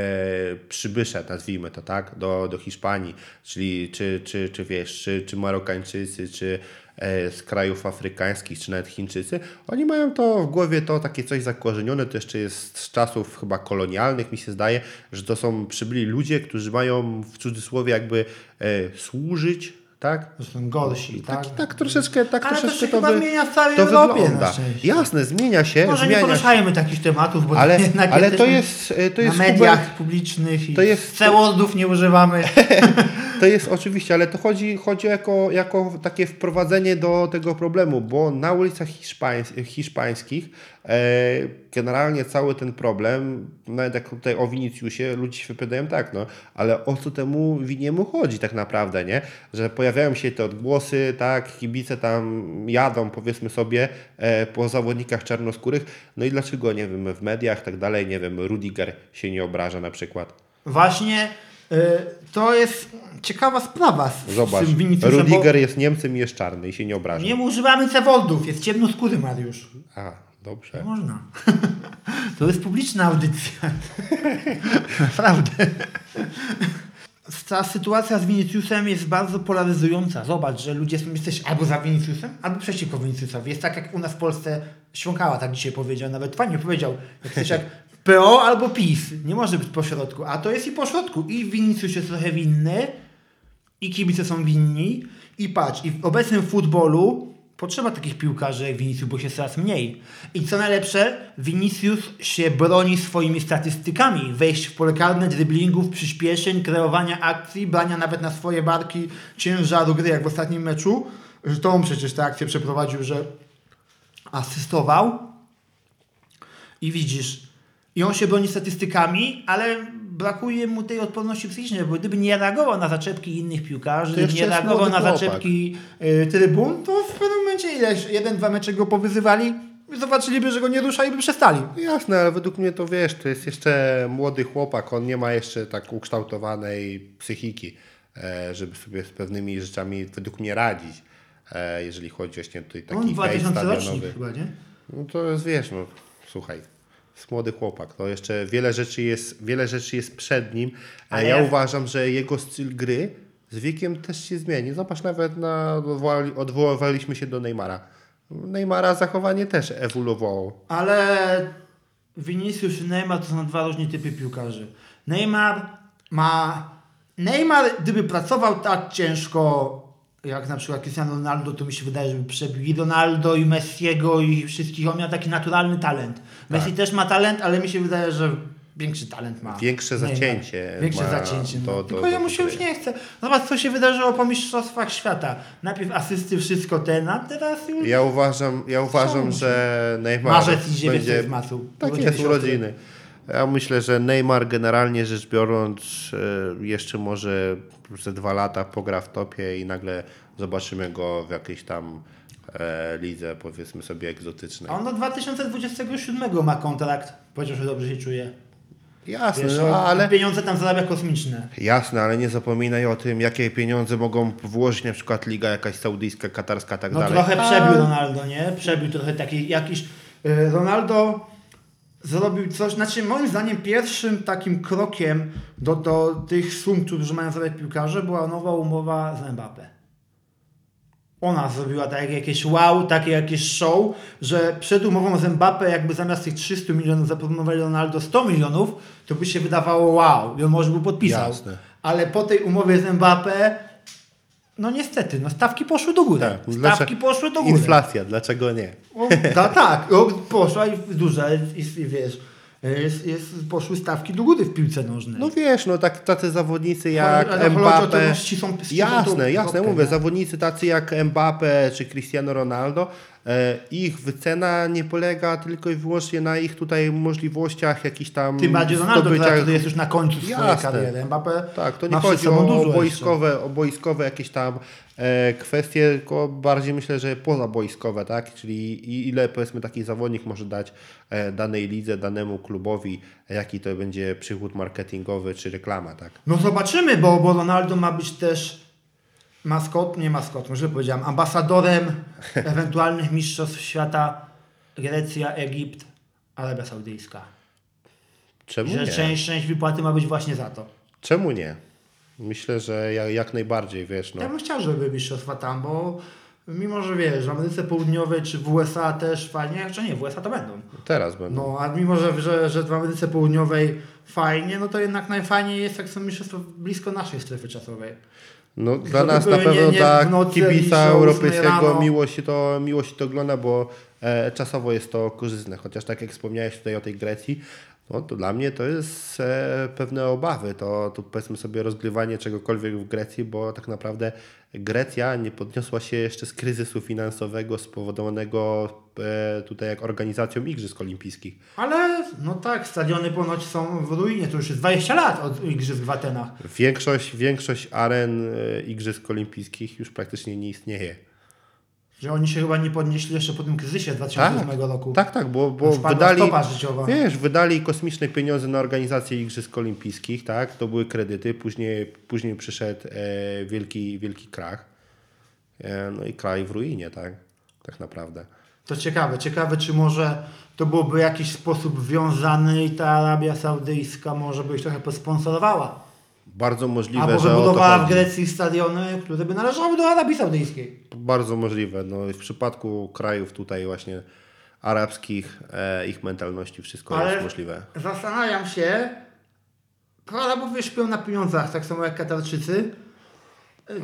przybysze, nazwijmy to tak, do, do Hiszpanii, czyli czy, czy, czy wiesz, czy, czy Marokańczycy, czy e, z krajów afrykańskich, czy nawet Chińczycy, oni mają to w głowie to takie coś zakorzenione, to jeszcze jest z czasów chyba kolonialnych, mi się zdaje, że to są przybyli ludzie, którzy mają w cudzysłowie jakby e, służyć, tak? To są gorsi, tak? Tak, tak troszeczkę, tak Ale to troszeczkę się chyba wy- zmienia w całej to Europie wygląda. Jasne, zmienia się, Może nie zmienia się. poruszajmy takich tematów, bo Ale, to ale to jest, e, to jest na mediach publicznych i to jest- nie używamy. [laughs] to jest oczywiście, ale to chodzi, chodzi jako, jako takie wprowadzenie do tego problemu, bo na ulicach hiszpańs, hiszpańskich e, generalnie cały ten problem, nawet jak tutaj o Winicjusie, ludzie się wypowiadają tak, no, ale o co temu winiemu chodzi tak naprawdę, nie? Że pojawiają się te odgłosy, tak, kibice tam jadą, powiedzmy sobie, e, po zawodnikach czarnoskórych, no i dlaczego, nie wiem, w mediach, tak dalej, nie wiem, Rudiger się nie obraża na przykład. Właśnie to jest ciekawa sprawa z, Zobacz, z Rudiger jest Niemcem i jest czarny i się nie obraża. nie używamy cewodów, jest ciemnoskóry Mariusz. A, dobrze. Nie można. [laughs] To jest publiczna audycja. [laughs] Naprawdę. Ta sytuacja z Viniciusem jest bardzo polaryzująca. Zobacz, że ludzie są, jesteś albo za Viniciusem, albo przeciwko Viniciusowi. Jest tak jak u nas w Polsce Świąkała tak dzisiaj powiedział, nawet fajnie powiedział. Jak jak PO albo PiS. Nie może być pośrodku. A to jest i pośrodku. I Vinicius jest trochę winny, i kibice są winni. I patrz, i w obecnym futbolu potrzeba takich piłkarzy jak Vinicius, bo się coraz mniej. I co najlepsze, Vinicius się broni swoimi statystykami. Wejść w pole karne, driblingów, przyspieszeń, kreowania akcji, brania nawet na swoje barki ciężaru gry, jak w ostatnim meczu. Że to on przecież tę akcję przeprowadził, że asystował. I widzisz, i on się broni statystykami, ale brakuje mu tej odporności psychicznej, bo gdyby nie reagował na zaczepki innych piłkarzy, gdyby nie reagował na chłopak. zaczepki y, trybun, to w pewnym momencie ileś, jeden, dwa mecze go powyzywali, zobaczyliby, że go nie rusza i by przestali. Jasne, ale według mnie to wiesz, to jest jeszcze młody chłopak, on nie ma jeszcze tak ukształtowanej psychiki, e, żeby sobie z pewnymi rzeczami według mnie radzić. E, jeżeli chodzi właśnie tutaj taki On hejt 2000 rocznik chyba, nie? No to jest, wiesz, no słuchaj. Jest młody chłopak. To jeszcze wiele rzeczy jest, wiele rzeczy jest przed nim. A Ale ja uważam, że jego styl gry z wiekiem też się zmieni. Zobacz, nawet na, odwoływaliśmy się do Neymara. Neymara zachowanie też ewoluowało. Ale Vinicius i Neymar to są dwa różne typy piłkarzy. Neymar ma... Neymar, gdyby pracował tak ciężko jak na przykład Cristiano Ronaldo, to mi się wydaje, żeby przebił i Ronaldo, i Messiego, i wszystkich. On miał taki naturalny talent. Messi Tak. też ma talent, ale mi się wydaje, że większy talent ma. Większe zacięcie Większe ma zacięcie. No. do- do- Tylko jemu się już nie chce. Zobacz, co się wydarzyło po Mistrzostwach Świata. Najpierw asysty, wszystko ten, a teraz już Ja uważam, ja uważam że Neymar marzec idzie będzie... będzie... w masu. Tak jest, urodziny. Ja myślę, że Neymar generalnie rzecz biorąc e, jeszcze może ze dwa lata pogra w topie i nagle zobaczymy go w jakiejś tam e, lidze powiedzmy sobie egzotycznej. A on do 2027 ma kontrakt. Powiedział, że dobrze się czuje. Jasne, Wiesz, no, on ale... pieniądze tam zarabia kosmiczne. Jasne, ale nie zapominaj o tym, jakie pieniądze mogą włożyć na przykład liga jakaś saudyjska, katarska, tak No dalej. trochę A- przebił Ronaldo, nie? Przebił trochę taki jakiś... y, Ronaldo zrobił coś, znaczy moim zdaniem pierwszym takim krokiem do, do tych sum, którzy mają zarabiać piłkarze, była nowa umowa z Mbappé. Ona zrobiła tak jakieś wow, takie jakieś show, że przed umową z Mbappé jakby zamiast tych 300 milionów zaproponowali Ronaldo 100 milionów, to by się wydawało wow, i on może by podpisał. Jasne. Ale po tej umowie z Mbappé, no niestety, no stawki poszły do góry. Tak, Stawki poszły do góry. Inflacja, dlaczego nie? O, ta, tak, o, poszła i duża, i, i wiesz, jest, jest, poszły stawki do góry w piłce nożnej. No wiesz, no tak, tacy zawodnicy jak Ale że ścisą- ścisą Jasne, jasne, kropkę, mówię, nie? zawodnicy tacy jak Mbappé czy Cristiano Ronaldo, ich wycena nie polega tylko i wyłącznie na ich tutaj możliwościach jakichś tam Tym bardziej Ronaldo, zdobyciach- który jest już na końcu swojej Jasne. kariery. Mbappé Tak, to nie chodzi o dużo boiskowe, o boiskowe jakieś tam e, kwestie, tylko bardziej myślę, że pozaboiskowe, tak? Czyli ile powiedzmy taki zawodnik może dać e, danej lidze, danemu klubowi, jaki to będzie przychód marketingowy czy reklama, tak? No zobaczymy, bo, bo Ronaldo ma być też maskot, nie maskot, może powiedziałem, ambasadorem [laughs] ewentualnych mistrzostw świata Grecja, Egipt, Arabia Saudyjska. Czemu Że nie? część, część wypłaty ma być właśnie za to. Czemu nie? Myślę, że jak, jak najbardziej, wiesz, no. Ja bym chciał, żeby mistrzostwa tam, bo mimo, że wiesz, w Ameryce Południowej czy w USA też fajnie, czy nie, w USA to będą. Teraz będą. No, a mimo, że, że, że w Ameryce Południowej fajnie, no to jednak najfajniej jest, jak są mistrzostwa blisko naszej strefy czasowej. No, dla żeby nas na były nie- pewno nie tak nocy, kibica europejskiego miło się, to, miło się to ogląda, bo e, czasowo jest to korzystne. Chociaż tak jak wspomniałeś tutaj o tej Grecji, no to dla mnie to jest e, pewne obawy. To, to powiedzmy sobie rozgrywanie czegokolwiek w Grecji, bo tak naprawdę Grecja nie podniosła się jeszcze z kryzysu finansowego spowodowanego e, tutaj jak organizacją Igrzysk Olimpijskich. Ale no tak, stadiony ponoć są w ruinie, to już jest 20 lat od igrzysk w Atenach. Większość, większość aren e, Igrzysk Olimpijskich już praktycznie nie istnieje. Że oni się chyba nie podnieśli jeszcze po tym kryzysie z 2008 roku. Tak, tak, bo, bo wydali, wiesz, wydali kosmiczne pieniądze na organizację Igrzysk Olimpijskich, tak, to były kredyty, później, później przyszedł e, wielki, wielki krach, e, no i kraj w ruinie, tak, tak naprawdę. To ciekawe, ciekawe czy może to byłoby w jakiś sposób wiązany i ta Arabia Saudyjska może by ich trochę posponsorowała. Bardzo możliwe, Albo że o to wybudowała w. Grecji stadiony, które by należały do Arabii Saudyjskiej. Bardzo możliwe, no w przypadku krajów tutaj właśnie arabskich, e, ich mentalności wszystko Ale- jest możliwe. Zastanawiam się, pro Arabowie śpią na pieniądzach, tak samo jak Katarczycy.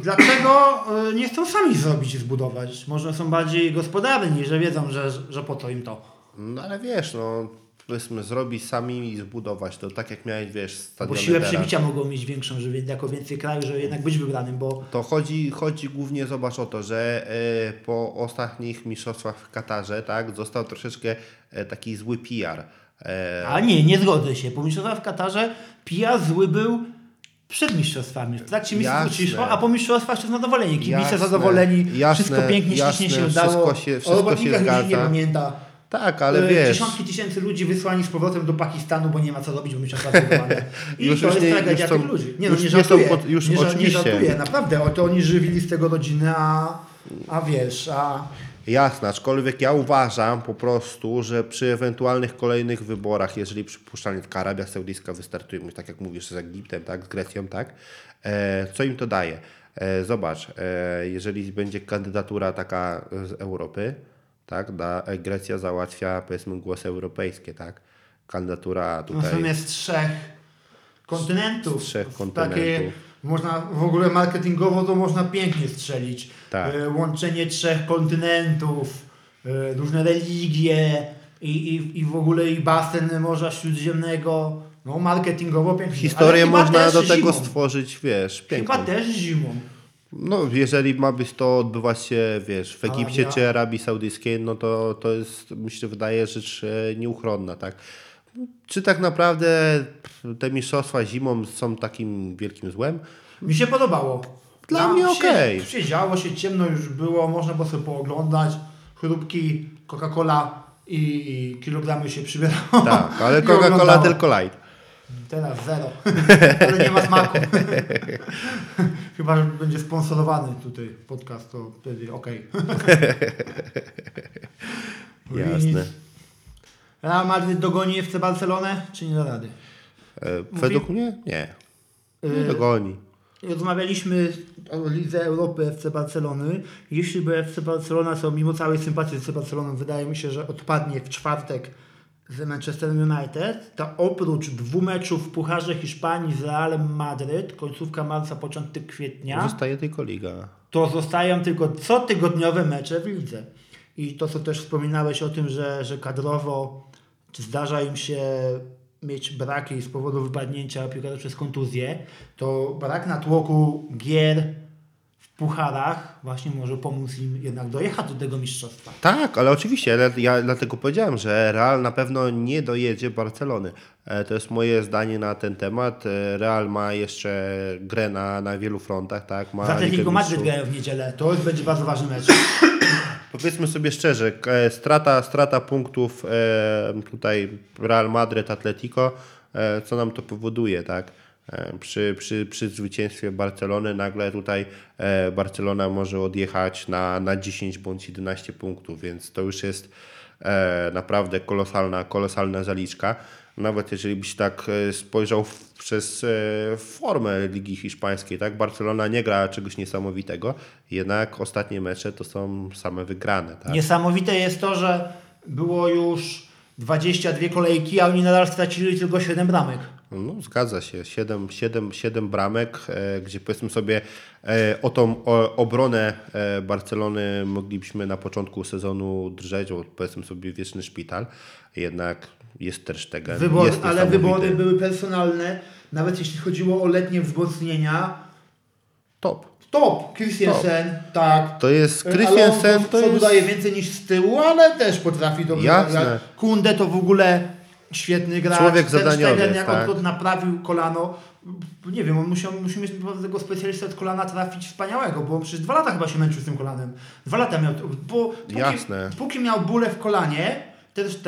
Dlaczego y, nie chcą sami zrobić i zbudować? Może są bardziej gospodarni, że wiedzą, że, że po to im to. No ale wiesz, no powiedzmy zrobić sami i zbudować to tak jak miałeś, wiesz, Bo stadiony siłę teraz. przebicia mogą mieć większą, że jako więcej krajów, żeby jednak być wybranym, bo To chodzi, chodzi głównie, zobacz o to, że e, po ostatnich mistrzostwach w Katarze, tak, został troszeczkę e, taki zły PR. E, A nie, nie zgodzę się. Po mistrzostwach w Katarze PR zły był przed mistrzostwami. W trakcie mistrzostw a po mistrzostwach to zadowolenie. Kibice Jasne, zadowoleni, jasne, wszystko pięknie, jasne, ślicznie się udało. wszystko się- wszystko o robotnikach się nie pamięta. Tak, ale E, wiesz, Dziesiątki tysięcy ludzi wysłani z powrotem do Pakistanu, bo nie ma co robić, bo mistrzostwa zbudowane. [laughs] I Już- to już jest nie- tragedia już są- tych ludzi. Nie, no, już nie nie żartuję. pod- już nie, ża- nie oczywiście. żartuję, naprawdę. O to oni żywili z tego rodziny, a, a wiesz, a... Jasne, aczkolwiek ja uważam po prostu, że przy ewentualnych kolejnych wyborach, jeżeli przypuszczalnie taka Arabia Saudyjska wystartuje, tak jak mówisz, z Egiptem, tak, z Grecją, tak, e, co im to daje? E, zobacz, e, jeżeli będzie kandydatura taka z Europy, tak, da, e, Grecja załatwia powiedzmy głosy europejskie, tak, kandydatura No tutaj... w sumie z trzech kontynentów. Z trzech Takie, kontynentów. można w ogóle marketingowo to można pięknie strzelić. Tak. E, łączenie trzech kontynentów, e, różne religie i, i, i w ogóle i basen Morza Śródziemnego. No marketingowo pięknie. Historię można do tego zimą. stworzyć, wiesz, piękną. Chyba też zimą. No, jeżeli ma być to odbywać się, wiesz, w Egipcie Arabia. czy Arabii Saudyjskiej, no to, to jest, mi się wydaje, rzecz e, nieuchronna, tak? Czy tak naprawdę te mistrzostwa zimą są takim wielkim złem? Mi się podobało. Dla Tam mnie okej. Siedziało się, ciemno już było, można było sobie pooglądać. Chrupki, Coca-Cola i, i kilogramy się przybierało. Tak, [laughs] ale Coca-Cola tylko light. Teraz zero. [laughs] Ale nie ma smaku. [laughs] Chyba, że będzie sponsorowany tutaj podcast, to wtedy okej. [laughs] Jasne. Real Madrid dogoni FC Barcelonę, czy nie da rady? E, według mnie? Nie. Nie Y, dogoni. Rozmawialiśmy o Lidze Europy FC Barcelony. Jeśli by FC Barcelona, co mimo całej sympatii z FC Barceloną, wydaje mi się, że odpadnie w czwartek z Manchester United, to oprócz dwóch meczów w Pucharze Hiszpanii z Realem Madryt, końcówka marca, początek kwietnia, Zostaje tylko liga. to zostają tylko cotygodniowe mecze w lidze. I to, co też wspominałeś o tym, że, że kadrowo czy zdarza im się mieć braki z powodu wypadnięcia piłkarza przez kontuzję, to brak natłoku gier pucharach właśnie może pomóc im jednak dojechać do tego mistrzostwa. Tak, ale oczywiście, ja dlatego powiedziałem, że Real na pewno nie dojedzie Barcelony. E, To jest moje zdanie na ten temat. E, Real ma jeszcze grę na, na wielu frontach, tak? Ma Atletico Madryt grają w niedzielę, to będzie bardzo ważny mecz. [coughs] Powiedzmy sobie szczerze, e, strata, strata punktów tutaj Real Madrid, Atletico, co nam to powoduje, tak? E, przy, przy, przy zwycięstwie Barcelony nagle tutaj e, Barcelona może odjechać na, na 10 bądź 11 punktów, więc to już jest e, naprawdę kolosalna, kolosalna zaliczka. Nawet jeżeli byś tak spojrzał w, przez formę Ligi Hiszpańskiej, tak? Barcelona nie gra czegoś niesamowitego, jednak ostatnie mecze to są same wygrane. Tak? Niesamowite jest to, że było już 22 kolejki, a oni nadal stracili tylko 7 bramek. No, zgadza się. 7, 7, 7 bramek, e, gdzie powiedzmy sobie e, o tą o, obronę e, Barcelony moglibyśmy na początku sezonu drżeć, bo powiedzmy sobie wieczny szpital. Jednak jest Wybory, jest ale wybory były personalne, nawet jeśli chodziło o letnie wzmocnienia. Top. Top, Christiansen, tak. To jest Alonso Christiansen, to przodu jest... daje więcej niż z tyłu, ale też potrafi dobrze Jasne. Kunde to w ogóle świetny gracz. Człowiek Ter zadaniowy, Stegen, jak tak. odkąd naprawił kolano, nie wiem, on musiał, musi mieć tego specjalistę od kolana trafić wspaniałego, bo on przez dwa lata chyba się męczył z tym kolanem. Dwa lata miał, bo póki, Jasne. póki miał bóle w kolanie,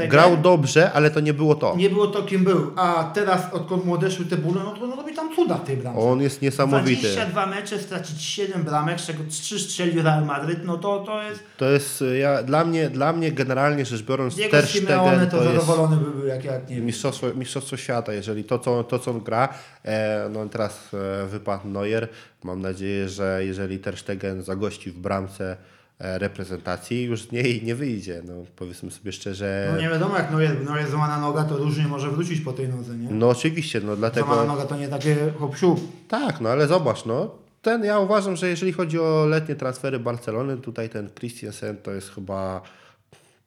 Grał dobrze, ale to nie było to. nie było to kim był, a teraz odkąd mu odeszły te bóle, no to on robi tam cuda w tej bramce. On jest niesamowity. 22 mecze, stracić 7 bramek, z czego 3 strzelił Real Madryt, no to, to jest... To jest, e, ja, dla, mnie, dla mnie generalnie rzecz biorąc, Diego Ter Stegen to, to zadowolony by był, jak, jak nie mistrzostwo, mistrzostwo świata, jeżeli to co, to, co on gra, e, no teraz e, wypadł Neuer, mam nadzieję, że jeżeli Ter Stegen zagości w bramce reprezentacji, już z niej nie wyjdzie, no powiedzmy sobie szczerze. No nie wiadomo, jak no jest, no jest złamana noga, to różnie może wrócić po tej nodze, nie? No oczywiście, no Złamana dlatego, noga to nie takie hop siup. tak, no ale zobacz, no ten, ja uważam, że jeżeli chodzi o letnie transfery Barcelony, tutaj ten Christiansen to jest chyba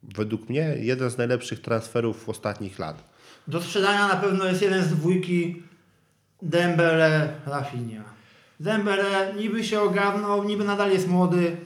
według mnie jeden z najlepszych transferów ostatnich lat. Do sprzedania na pewno jest jeden z dwójki Dembele, Rafinha. Dembele niby się ogarnął, niby nadal jest młody,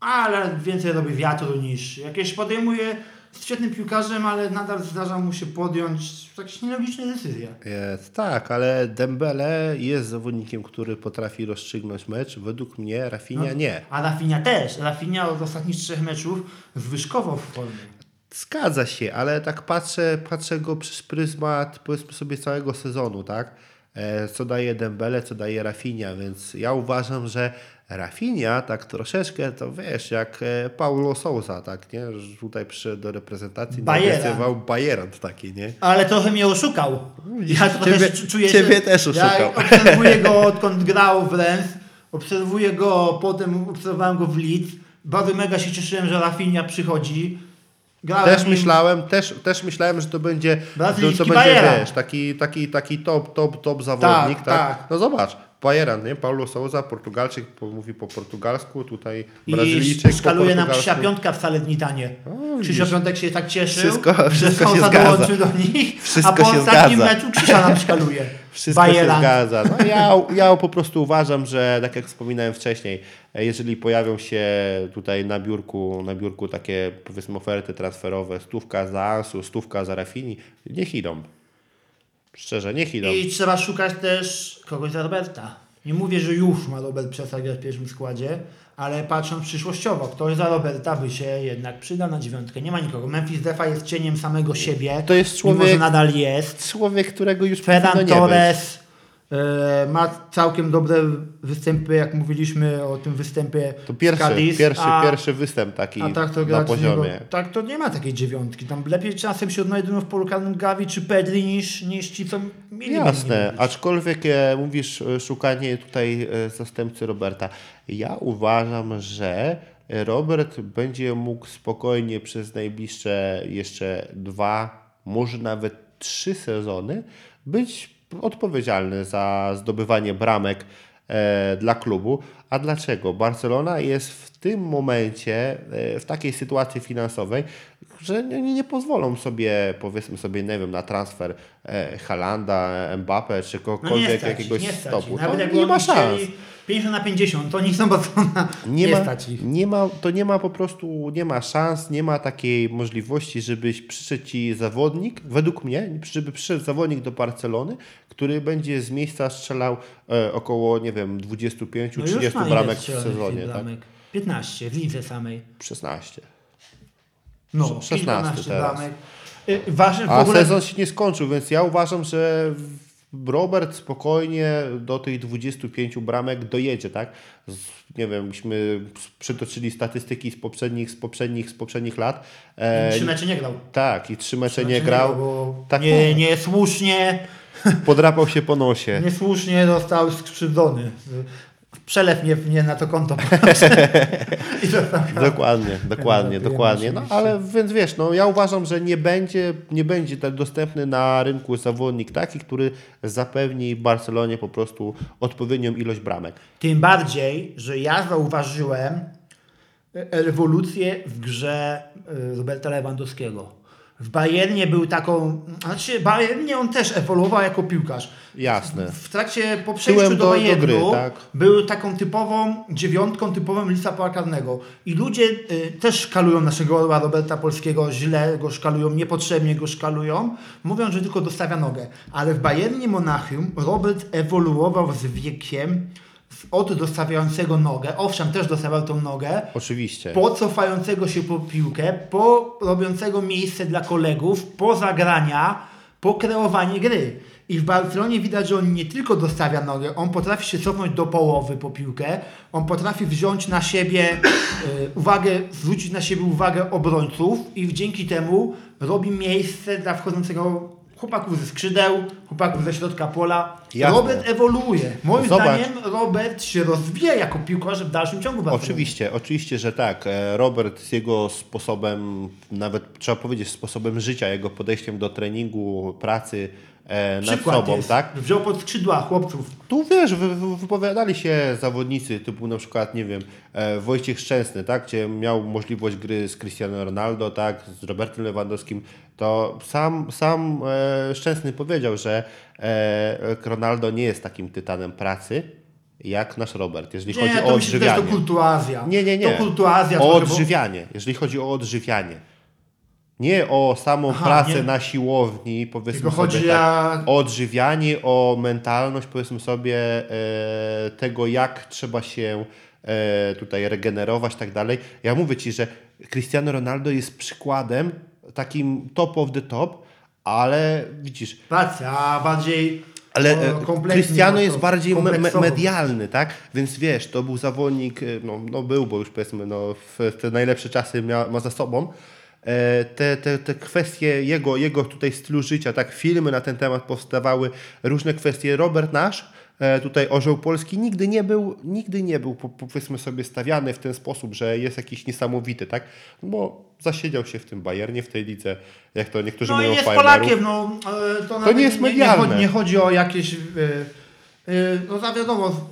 ale więcej robi wiatru niż jakieś podejmuje jest świetnym piłkarzem, ale nadal zdarza mu się podjąć jakieś nielogiczne decyzje. Jest, tak, ale Dembele jest zawodnikiem, który potrafi rozstrzygnąć mecz. Według mnie Rafinha nie. A Rafinha też. Rafinha od ostatnich trzech meczów zwyżkował w formie. Zgadza się, ale tak patrzę, patrzę go przez pryzmat powiedzmy sobie całego sezonu, tak? e, co daje Dembele, co daje Rafinha, więc ja uważam, że Rafinha tak troszeczkę, to wiesz, jak e, Paulo Sousa, tak, nie? Tutaj przyszedł do reprezentacji, naobiecywał Bajerant taki, nie? Ale trochę mnie oszukał. Ja to Ciebie- też czuję ciebie że też oszukał. Ja obserwuję go [laughs] odkąd grał w Lens, obserwuję go, potem obserwowałem go w Leeds. Bardzo mega się cieszyłem, że Rafinha przychodzi. Grałem Też myślałem, też, też myślałem, że to będzie, to, to będzie wiesz, taki, taki, taki top, top, top zawodnik. Tak, Tak, tak. No zobacz, Bajerant, nie? Paulo Souza, Portugalczyk, po- mówi po portugalsku, tutaj I Brazylijczyk po szkaluje nam. Krzysia Piątka wcale dni tanie. Widzisz. Piątek się tak cieszył, Wszystko- że wszystko się Sousa zgadza. dołączył do nich, Wszystko a po się ostatnim zgadza. meczu Krzysia nam szkaluje. [laughs] Wszystko się zgadza. No, ja, ja po prostu uważam, że tak jak wspominałem wcześniej, jeżeli pojawią się tutaj na biurku, na biurku takie powiedzmy oferty transferowe, stówka za Ansu, stówka za Rafini, niech idą. Szczerze, niech idą. I trzeba szukać też kogoś za Roberta. Nie mówię, że już ma Robert przestać grać w pierwszym składzie, ale patrząc przyszłościowo, ktoś za Roberta by się jednak przydał na dziewiątkę. Nie ma nikogo. Memphis Defa jest cieniem samego siebie. To jest Mimo, że człowiek- nadal jest. Człowiek, którego już Ferran nie być. Torres e, ma całkiem dobre występy, jak mówiliśmy o tym występie To pierwszy, Cadiz, pierwszy, a, pierwszy występ taki a tak to na z niego- poziomie. Tak to nie ma takiej dziewiątki. Tam lepiej czasem się odnajdują w polu Gavi czy Pedri niż, niż ci, co mieli Jasne, aczkolwiek e, mówisz e, szukanie tutaj e, zastępcy Roberta. Ja uważam, że Robert będzie mógł spokojnie przez najbliższe jeszcze dwa, może nawet trzy sezony być odpowiedzialny za zdobywanie bramek e, dla klubu. A dlaczego? Barcelona jest w tym momencie e, w takiej sytuacji finansowej, że nie, nie pozwolą sobie, powiedzmy sobie, nie wiem, na transfer e, Halanda, Mbappe czy No kogokolwiek ich, jakiegoś stopu. Nawet jak nie ma oni szans. chcieli 50 na 50, to oni są Barcelona. Nie, Nie, ma, stać ich. nie ma, to nie ma po prostu, nie ma szans, nie ma takiej możliwości, żebyś przyszedł ci zawodnik, według mnie, żeby przyszedł zawodnik do Barcelony, który będzie z miejsca strzelał e, około, nie wiem, 25-30 No bramek w sezonie, tak? bramek? 15 w lidze samej. 16. No, 16 16 teraz. bramek. Y, Ważne w A ogóle... sezon się nie skończył, więc ja uważam, że Robert spokojnie do tych 25 bramek dojedzie, tak? Z, nie wiem, myśmy przytoczyli statystyki z poprzednich, z poprzednich, z poprzednich lat. E, Trzy mecze nie grał. tak, i trzy mecze Trzy nie mecze grał. bo Tak, nie, niesłusznie, Podrapał się po nosie. [laughs] niesłusznie został skrzywdzony. Przelew mnie, mnie na to konto. [laughs] I. Dokładnie, dokładnie, dokładnie. No, ale więc wiesz, no, ja uważam, że nie będzie, nie będzie tak dostępny na rynku zawodnik taki, który zapewni Barcelonie po prostu odpowiednią ilość bramek. Tym bardziej, że ja zauważyłem rewolucję w grze e, Roberta Lewandowskiego. W Bayernie był taką, znaczy Bayernie on też ewoluował jako piłkarz. Jasne. W trakcie po przejściu do, do- do Bayernu gry, tak. był taką typową dziewiątką, typowym lisa pola karnego. I ludzie y, też szkalują naszego orła Roberta Polskiego, źle go szkalują, niepotrzebnie go szkalują, mówiąc, że tylko dostawia nogę. Ale w Bayernie Monachium Robert ewoluował z wiekiem od dostawiającego nogę, owszem, też dostawał tą nogę, Oczywiście. po cofającego się po piłkę, po robiącego miejsce dla kolegów, po zagrania, po kreowanie gry. I w Barcelonie widać, że on nie tylko dostawia nogę, on potrafi się cofnąć do połowy po piłkę, on potrafi wziąć na siebie y, uwagę, zwrócić na siebie uwagę obrońców i dzięki temu robi miejsce dla wchodzącego chłopaków ze skrzydeł, chłopaków ze środka pola. Jasne. Robert ewoluuje. Moim Zobacz. zdaniem Robert się rozwija jako piłkarz w dalszym ciągu Barcelony. Oczywiście, oczywiście, że tak. E, Robert z jego sposobem, nawet trzeba powiedzieć, sposobem życia, jego podejściem do treningu, pracy e, nad Przykład sobą, jest. tak? Wziął pod skrzydła chłopców. Tu wiesz, wy, wy, wypowiadali się zawodnicy typu na przykład, nie wiem, e, Wojciech Szczęsny, tak, gdzie miał możliwość gry z Cristiano Ronaldo, tak, z Robertem Lewandowskim, to sam, sam e, Szczęsny powiedział, że e, Ronaldo nie jest takim tytanem pracy, jak nasz Robert, jeżeli chodzi Nie, o to że odżywianie. to kultuazja. Nie, nie, nie. To kultuazja. O trochę, bo- odżywianie, jeżeli chodzi o odżywianie. Nie o samą Aha, pracę nie. na siłowni, powiedzmy Tylko sobie chodzi tak, o- o odżywianie, o mentalność, powiedzmy sobie e, tego, jak trzeba się e, tutaj regenerować tak dalej. Ja mówię Ci, że Cristiano Ronaldo jest przykładem takim top of the top, ale widzisz, Racja, a bardziej Ale e, Cristiano jest bardziej me, medialny, tak? Więc wiesz, to był zawodnik, e, no, no był, bo już powiedzmy, no, w te najlepsze czasy mia, ma za sobą. E, Te, te, te kwestie jego, jego tutaj stylu życia, tak, filmy na ten temat powstawały, różne kwestie. Robert Nasz, e, tutaj orzeł polski, nigdy nie był, nigdy nie był, po- powiedzmy sobie, stawiany w ten sposób, że jest jakiś niesamowity, tak? No Bo zasiedział się w tym Bayernie, w tej lidze, jak to niektórzy No mówią, jest farmerów. Polakiem, no e, to, nawet nie jest nie, medialne. chodzi, nie chodzi o jakieś. No za wiadomo,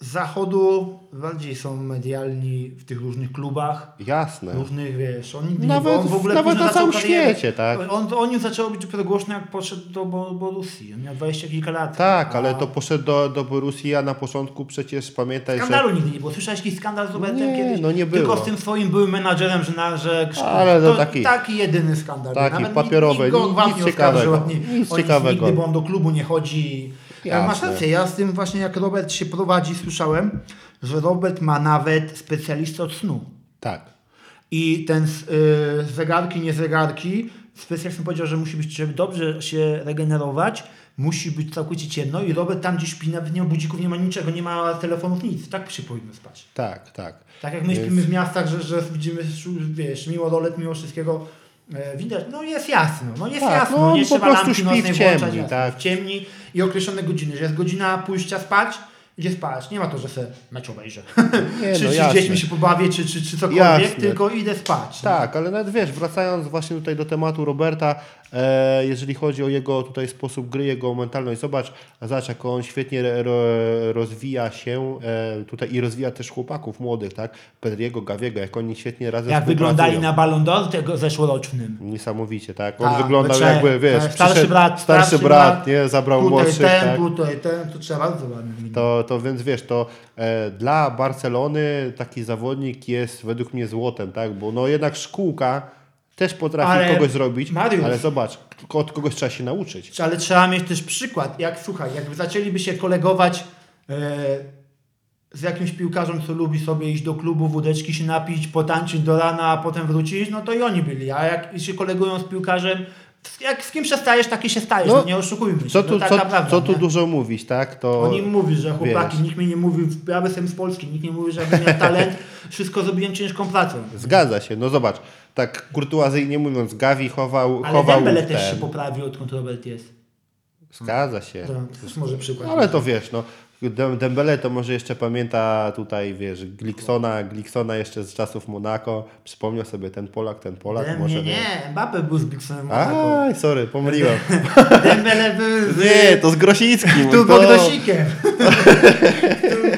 zachodu bardziej są medialni w tych różnych klubach. Jasne. Różnych, wiesz, on nigdy Nawet nie on w ogóle nawet na zaczął całym karierę. świecie, tak. On, o nim zaczęło być dopiero głośno, jak poszedł do Bo- Borussii. On miał 20 kilka lat. Tak, ale A to poszedł do, do Borussii, a na początku przecież pamiętaj, Skandalu że... nigdy nie było. Słyszałeś jakiś skandal z Robertem kiedyś? no nie było. Tylko z tym swoim byłym menadżerem, że, na, że Ale to to taki- taki jedyny skandal. taki Nawet papierowy, nikt, nikt nic- ciekawego, oskarżył, nic ciekawego. Nigdy, bo on do klubu nie chodzi. Jasne. Masz rację, ja z tym właśnie jak Robert się prowadzi, słyszałem, że Robert ma nawet specjalistę od snu. Tak. I ten z, y, zegarki, nie zegarki, specjalista powiedział, że musi być, żeby dobrze się regenerować, musi być całkowicie ciemno i Robert tam gdzieś śpi, nawet nie ma budzików, nie ma niczego, nie ma telefonów, nic. Tak się powinno spać. Tak, tak. Tak jak my Więc- śpimy w miastach, że, że widzimy, wiesz, mimo rolet, mimo wszystkiego e, widać, no jest jasno, no jest Tak, jasno, no nie po trzeba prostu lampki śpi w nocnej ciemni, włączać, tak. w ciemni i określone godziny, że jest godzina pójścia spać, idzie spać, nie ma to, że se mecz obejrzę, Nie, [laughs] czy, no czy z dziećmi się pobawię, czy, czy, czy cokolwiek, Jasne. tylko idę spać. Tak, ale nawet wiesz, wracając właśnie tutaj do tematu Roberta, e, jeżeli chodzi o jego tutaj sposób gry, jego mentalność, zobacz, zobacz jak on świetnie rozwija się e, tutaj i rozwija też chłopaków młodych, tak? Pedriego, Gawiego, jak oni świetnie razem Jak wyglądali na Ballon d'Or tego zeszłorocznym. Niesamowicie, tak? On Tak, wyglądał trzech. jakby, wiesz, Tak, starszy przyszedł- brat, starszy starszy brat, brat, nie? Zabrał Tutaj młodszych, ten, tak? tutaj ten, to trzeba bardzo ładnie. To, to więc wiesz, to e, dla Barcelony taki zawodnik jest według mnie złotem, tak? Bo no jednak szkółka też potrafi Ale, kogoś zrobić, Mariusz- ale zobacz, od kogoś trzeba się nauczyć. Ale trzeba mieć też przykład. Jak słuchaj, jakby zaczęliby się kolegować e, z jakimś piłkarzem, co lubi sobie iść do klubu, wódeczki się napić, potańczyć do rana, a potem wrócić, no to i oni byli. A jak się kolegują z piłkarzem, jak z kim przestajesz, taki się stajesz. No, No, nie oszukujmy się. Co tu, no, co, co tu nie? dużo mówić, tak? To Oni mówi, że chłopaki, wiesz. nikt mi nie mówi, ja jestem z Polski, nikt nie mówi, że miał talent, [laughs] wszystko zrobiłem ciężką pracą. zgadza się. No zobacz, tak kurtuazyjnie mówiąc, Gavi chował, Ale chował Dembele ten. też się poprawił, odkąd Robert jest. Zgadza się. To też może przykład. Ale to wiesz, no. Dem- Dembele to może jeszcze pamięta tutaj, wiesz, Gliksona, Gliksona jeszcze z czasów Monako. Przypomniał sobie ten Polak, ten Polak. Dem- może nie, nie, Mbappe był z Bigsonem Monaco. Aj, sorry, pomyliłem. [laughs] Dembele był z... Nie, to z Grosickim. Tu to... Bogdosikiem. [laughs]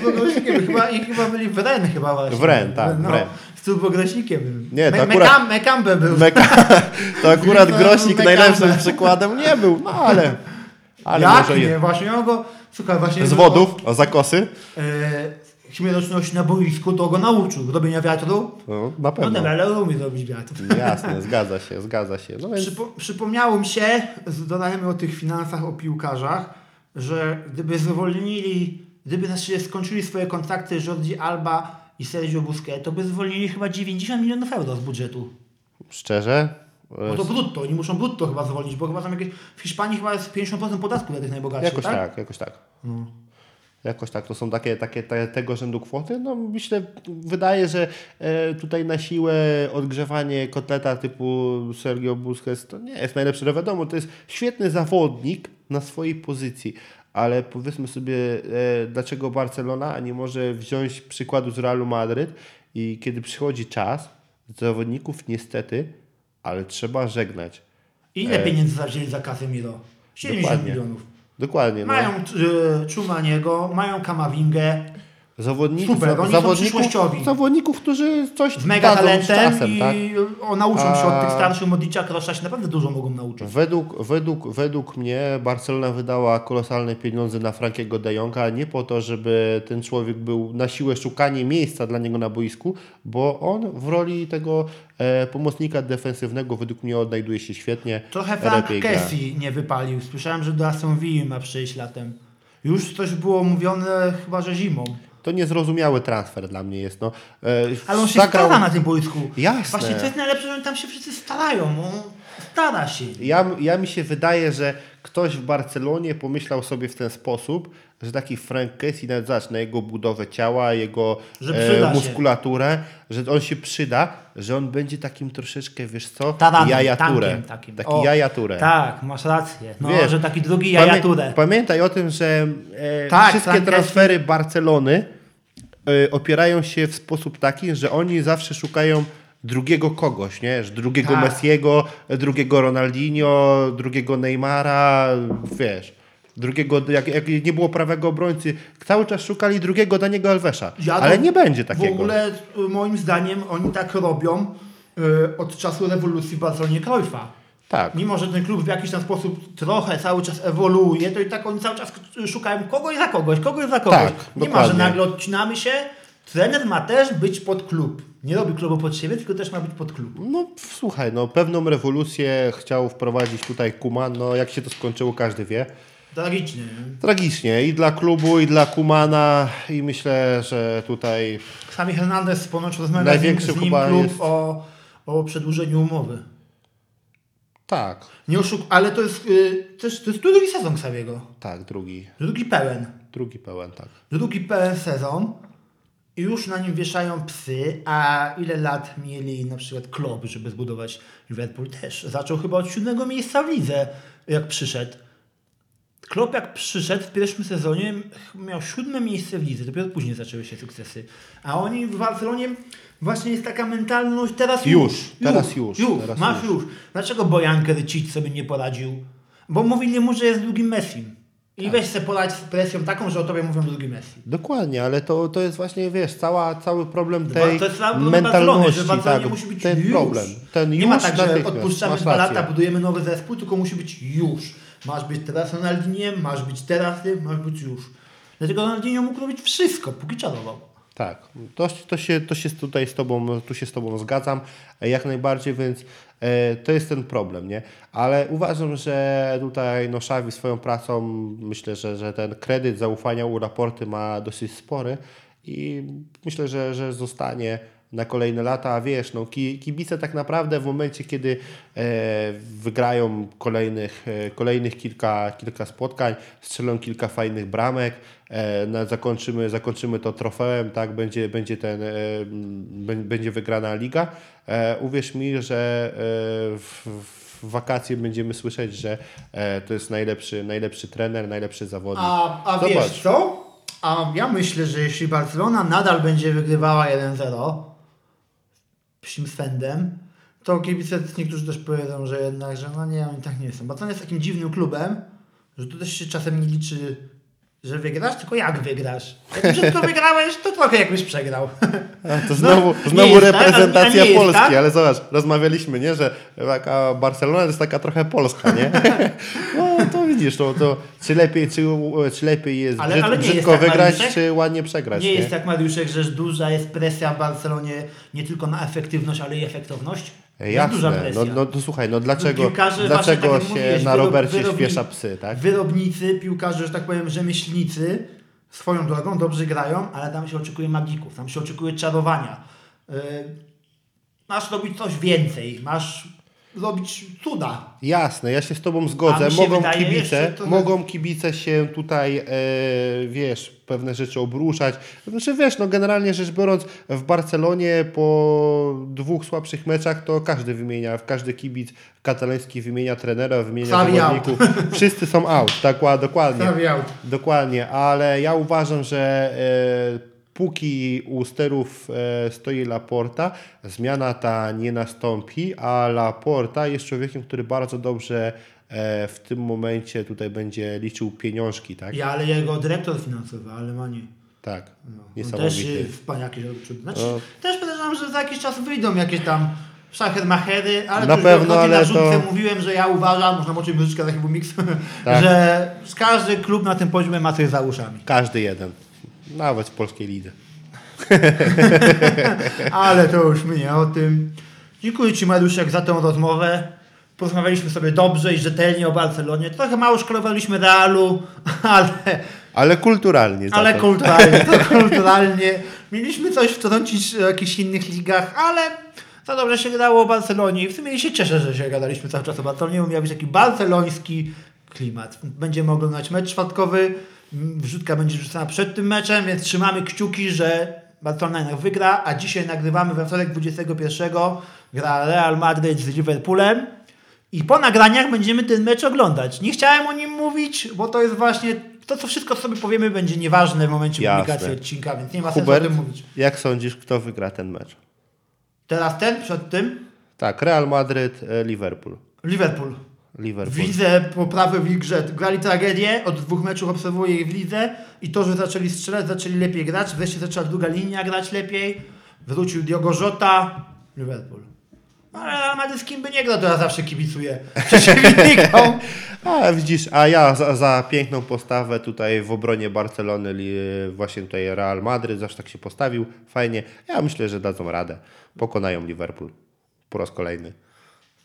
Tu Bogdosikiem. Chyba, I chyba byli w Ren chyba właśnie. W Rennes, tak, w No, Rennes. z tu Bogdosikiem. Nie, to Me- akurat- Mekam- Mekambe był. Meka... To akurat [laughs] był najlepszym przykładem nie był, no ale... Ale Jak może nie? jest. Właśnie on go... Właśnie... Z wodów, o zakosy? E, śmiertelności na boisku, to go nauczył. Robienia wiatru. No, na No pewno. dobra, ale umie robić wiatr. Jasne, zgadza się, zgadza się. No więc... Przypo, przypomniało mi się, dodajemy o tych finansach, o piłkarzach, że gdyby zwolnili, gdyby znaczy skończyli swoje kontrakty Jordi Alba i Sergio Busquets, to by zwolnili chyba 90 milionów euro z budżetu. Szczerze? No to brutto, oni muszą brutto chyba zwolnić, bo chyba tam jakieś, w Hiszpanii chyba jest 50% podatku dla tych najbogatszych, Jakoś tak? tak, jakoś tak. Jakoś tak, to są takie, takie te, tego rzędu kwoty. No myślę, wydaje, że e, tutaj na siłę odgrzewanie kotleta typu Sergio Busquets to nie jest najlepsze. No wiadomo, to jest świetny zawodnik na swojej pozycji, ale powiedzmy sobie, e, dlaczego Barcelona nie może wziąć przykładu z Realu Madryt i kiedy przychodzi czas, zawodników niestety, ale trzeba żegnać. Ile pieniędzy zawzięli za Casemiro? 70 E, Dokładnie. milionów. Dokładnie. No. Mają y, Czumaniego, mają Kamawingę, Zawodników, Super, oni zawodników, zawodników, którzy coś z mega dadzą z talentem czasem, i tak? o, nauczą się od tych starszych Modricza, Krosza się naprawdę dużo mogą nauczyć. Według, według, według mnie Barcelona wydała kolosalne pieniądze na Frankiego de Jonga nie po to, żeby ten człowiek był na siłę szukanie miejsca dla niego na boisku, bo on w roli tego e, pomocnika defensywnego według mnie odnajduje się świetnie. Trochę Frank. Kessie nie wypalił. Słyszałem, że do Aston Villa ma przyjść latem. Już coś było mówione chyba, że zimą. To niezrozumiały transfer dla mnie jest. No. E, Ale on się zagrał- stara na tym boisku. Jasne. Właśnie to jest najlepsze, że oni tam się wszyscy starają. On stara się. Ja, ja mi się wydaje, że ktoś w Barcelonie pomyślał sobie w ten sposób, że taki Frank Casey, nawet zobacz, na jego budowę ciała, jego e, się. muskulaturę, że on się przyda, że on będzie takim troszeczkę, wiesz co, Taranem, jajaturę. tankiem takim. Taki O, jajaturę. Tak, masz rację. No, Wiesz, że taki drugi Pamię- jajaturę. Pamiętaj o tym, że e, Tak, wszystkie Frank transfery Barcelony e, opierają się w sposób taki, że oni zawsze szukają drugiego kogoś, nie? Że drugiego Tak. Messiego, drugiego Ronaldinho, drugiego Neymara, wiesz. Drugiego, jak, jak nie było prawego obrońcy, cały czas szukali drugiego Daniego Alvesa. Ja ale nie będzie takiego. W ogóle moim zdaniem oni tak robią y, od czasu rewolucji w Barcelonie Cruyffa. Tak. Mimo, że ten klub w jakiś tam sposób trochę cały czas ewoluuje, to i tak oni cały czas szukają kogoś za kogoś, kogoś za kogoś. Tak, nie ma, że dokładnie. nagle odcinamy się. Trener ma też być pod klub. Nie robi klubu pod siebie, tylko też ma być pod klub. No słuchaj, no pewną rewolucję chciał wprowadzić tutaj Kuman, no jak się to skończyło każdy wie. Tragicznie. nie? Tragicznie i dla klubu, i dla Kumana i myślę, że tutaj Sami Hernandez ponoć rozmawia z nim, Największy z nim klub jest- o, o przedłużeniu umowy. tak, Nie oszuk... Ale to jest, y, też, to jest drugi sezon Xaviego. tak, drugi, Drugi pełen. drugi pełen, tak. Drugi pełen sezon i już na nim wieszają psy, a ile lat mieli na przykład Klopp, żeby zbudować Liverpool też. Zaczął chyba od siódmego miejsca w lidze, jak przyszedł. Klopp jak przyszedł w pierwszym sezonie miał siódme miejsce w lidze, dopiero później zaczęły się sukcesy. A oni w Barcelonie właśnie jest taka mentalność teraz Już, już, teraz już, teraz masz już. już. Dlaczego Bojan Krycic sobie nie poradził? Bo mówili mu, że jest drugim Messi. I Tak. weź sobie poradź z presją taką, że o tobie mówią drugi Messi. Dokładnie, ale to, to jest właśnie, wiesz, cała, cały problem tej to jest problem Barcelony, mentalności, że Barcelonie tak, musi być ten już. problem. Ten nie już ma tak, że odpuszczamy dwa lata, budujemy nowy zespół, tylko musi być już. Masz być teraz Ronaldiniem, masz być teraz tym, masz być już. Dlatego Ronaldinho mógł robić wszystko, póki czarował. Tak, to, to, się, to się tutaj z tobą, tu się z Tobą zgadzam, e, jak najbardziej, więc e, to jest ten problem, nie? Ale uważam, że tutaj no, Xavi swoją pracą, myślę, że, że ten kredyt zaufania u raporty ma dosyć spory i myślę, że, że zostanie na kolejne lata, a wiesz, no, ki- kibice tak naprawdę w momencie, kiedy e, wygrają kolejnych, e, kolejnych kilka, kilka spotkań, strzelą kilka fajnych bramek, e, na, zakończymy, zakończymy to trofeum, tak, będzie, będzie, ten, będzie wygrana liga. Uwierz mi, że w, w wakacje będziemy słyszeć, że to jest najlepszy, najlepszy trener, najlepszy zawodnik. A, a Zobacz. wiesz co? A ja myślę, że jeśli Barcelona nadal będzie wygrywała 1-0 psim swędem, to kibice niektórzy też powiedzą, że jednak, że no nie, oni tak nie są. Barcelona jest takim dziwnym klubem, że tu też się czasem nie liczy, że wygrasz, tylko jak wygrasz. Jak wszystko wygrałeś, to trochę jakbyś przegrał. A, To [laughs] znowu, nie znowu tak, reprezentacja jest Polski, tak? ale zobacz, rozmawialiśmy, nie, że taka Barcelona jest taka trochę Polska, nie? [laughs] No to widzisz, to, to czy, lepiej, czy, czy lepiej jest Ale- brzyd, ale nie jest brzydko tak, wygrać, Mariuszek? czy ładnie przegrać, Nie nie? jest tak, Mariuszek, że duża jest presja w Barcelonie nie tylko na efektywność, ale i efektowność. Jest duża Jasne, presja. no, no to słuchaj, no dlaczego, Piłkarze, dlaczego właśnie tak się mówiłeś, na Robercie wyrobni- śpiesza psy, tak? Wyrobnicy, piłkarze, że tak powiem, rzemieślnicy swoją drogą dobrze grają, ale tam się oczekuje magików, tam się oczekuje czarowania. Yy, masz robić coś więcej, masz robić cuda. Jasne, ja się z Tobą zgodzę. Mogą wydaje kibice, to- mogą kibice się tutaj, e, wiesz, pewne rzeczy obruszać. Znaczy, wiesz, no generalnie rzecz biorąc, w Barcelonie po dwóch słabszych meczach to każdy wymienia, każdy kibic katalański wymienia trenera, wymienia Xavi zawodników. Wszyscy są out, tak, ła- dokładnie. Xavi out. Dokładnie, ale ja uważam, że e, póki u sterów e, stoi Laporta, zmiana ta nie nastąpi, a Laporta jest człowiekiem, który bardzo dobrze e, w tym momencie tutaj będzie liczył pieniążki, tak? Ja, ale jego dyrektor finansowy, ale ma nie. Tak, No, też niesamowity. y, wspaniaki robi przód. Znaczy, No. Też podejrzewam, że za jakiś czas wyjdą jakieś tam szachermachery, ale Na pewno, ale na rzutce. to- Mówiłem, że ja uważam, można moczyć muzyczkę taki był mix, Tak. że każdy klub na tym poziomie ma coś za uszami. Każdy jeden, nawet w polskiej lidze. [laughs] Ale to już my nie o tym. Dziękuję Ci Mariuszek za tę rozmowę. Porozmawialiśmy sobie dobrze i rzetelnie o Barcelonie. Trochę mało szkolowaliśmy Realu, [laughs] ale, Ale kulturalnie. ale to. kulturalnie, to [laughs] kulturalnie. Mieliśmy coś wtrącić w jakichś innych ligach, ale za dobrze się grało o Barcelonie i w sumie się cieszę, że się gadaliśmy cały czas o Barcelonie, bo miał być taki barceloński klimat. Będziemy oglądać mecz czwartkowy, wrzutka będzie rzucona przed tym meczem, więc trzymamy kciuki, że Barcelona jednak wygra, a dzisiaj nagrywamy we wtorek 21. Gra Real Madrid z Liverpoolem. I po nagraniach będziemy ten mecz oglądać. Nie chciałem o nim mówić, bo to jest właśnie to, co wszystko sobie powiemy, będzie nieważne w momencie Jasne. publikacji odcinka, więc nie ma sensu Hubert, o tym mówić. jak sądzisz, kto wygra ten mecz? Teraz ten przed tym Tak, Real Madryt, e, Liverpool. Liverpool. Liverpool. Widzę poprawę w ich grze. Grali tragedię, od dwóch meczów obserwuję ich w lidze i to, że zaczęli strzelać, zaczęli lepiej grać, wreszcie zaczęła druga linia grać lepiej, wrócił Diogo Jota, Liverpool. Ale z kim by nie grał, to ja zawsze kibicuję przeciwnikom. [laughs] A widzisz, a ja za, za piękną postawę tutaj w obronie Barcelony, właśnie tutaj Real Madryt, zawsze tak się postawił, fajnie. Ja myślę, że dadzą radę. Pokonają Liverpool po raz kolejny.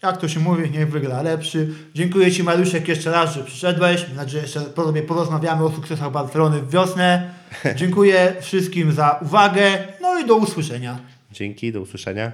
Jak to się mówi, niech wygra lepszy. Dziękuję Ci Mariuszek jeszcze raz, że przyszedłeś. Mam nadzieję, że sobie porozmawiamy o sukcesach Barcelony w wiosnę. [laughs] Dziękuję wszystkim za uwagę, no i do usłyszenia. Dzięki, do usłyszenia.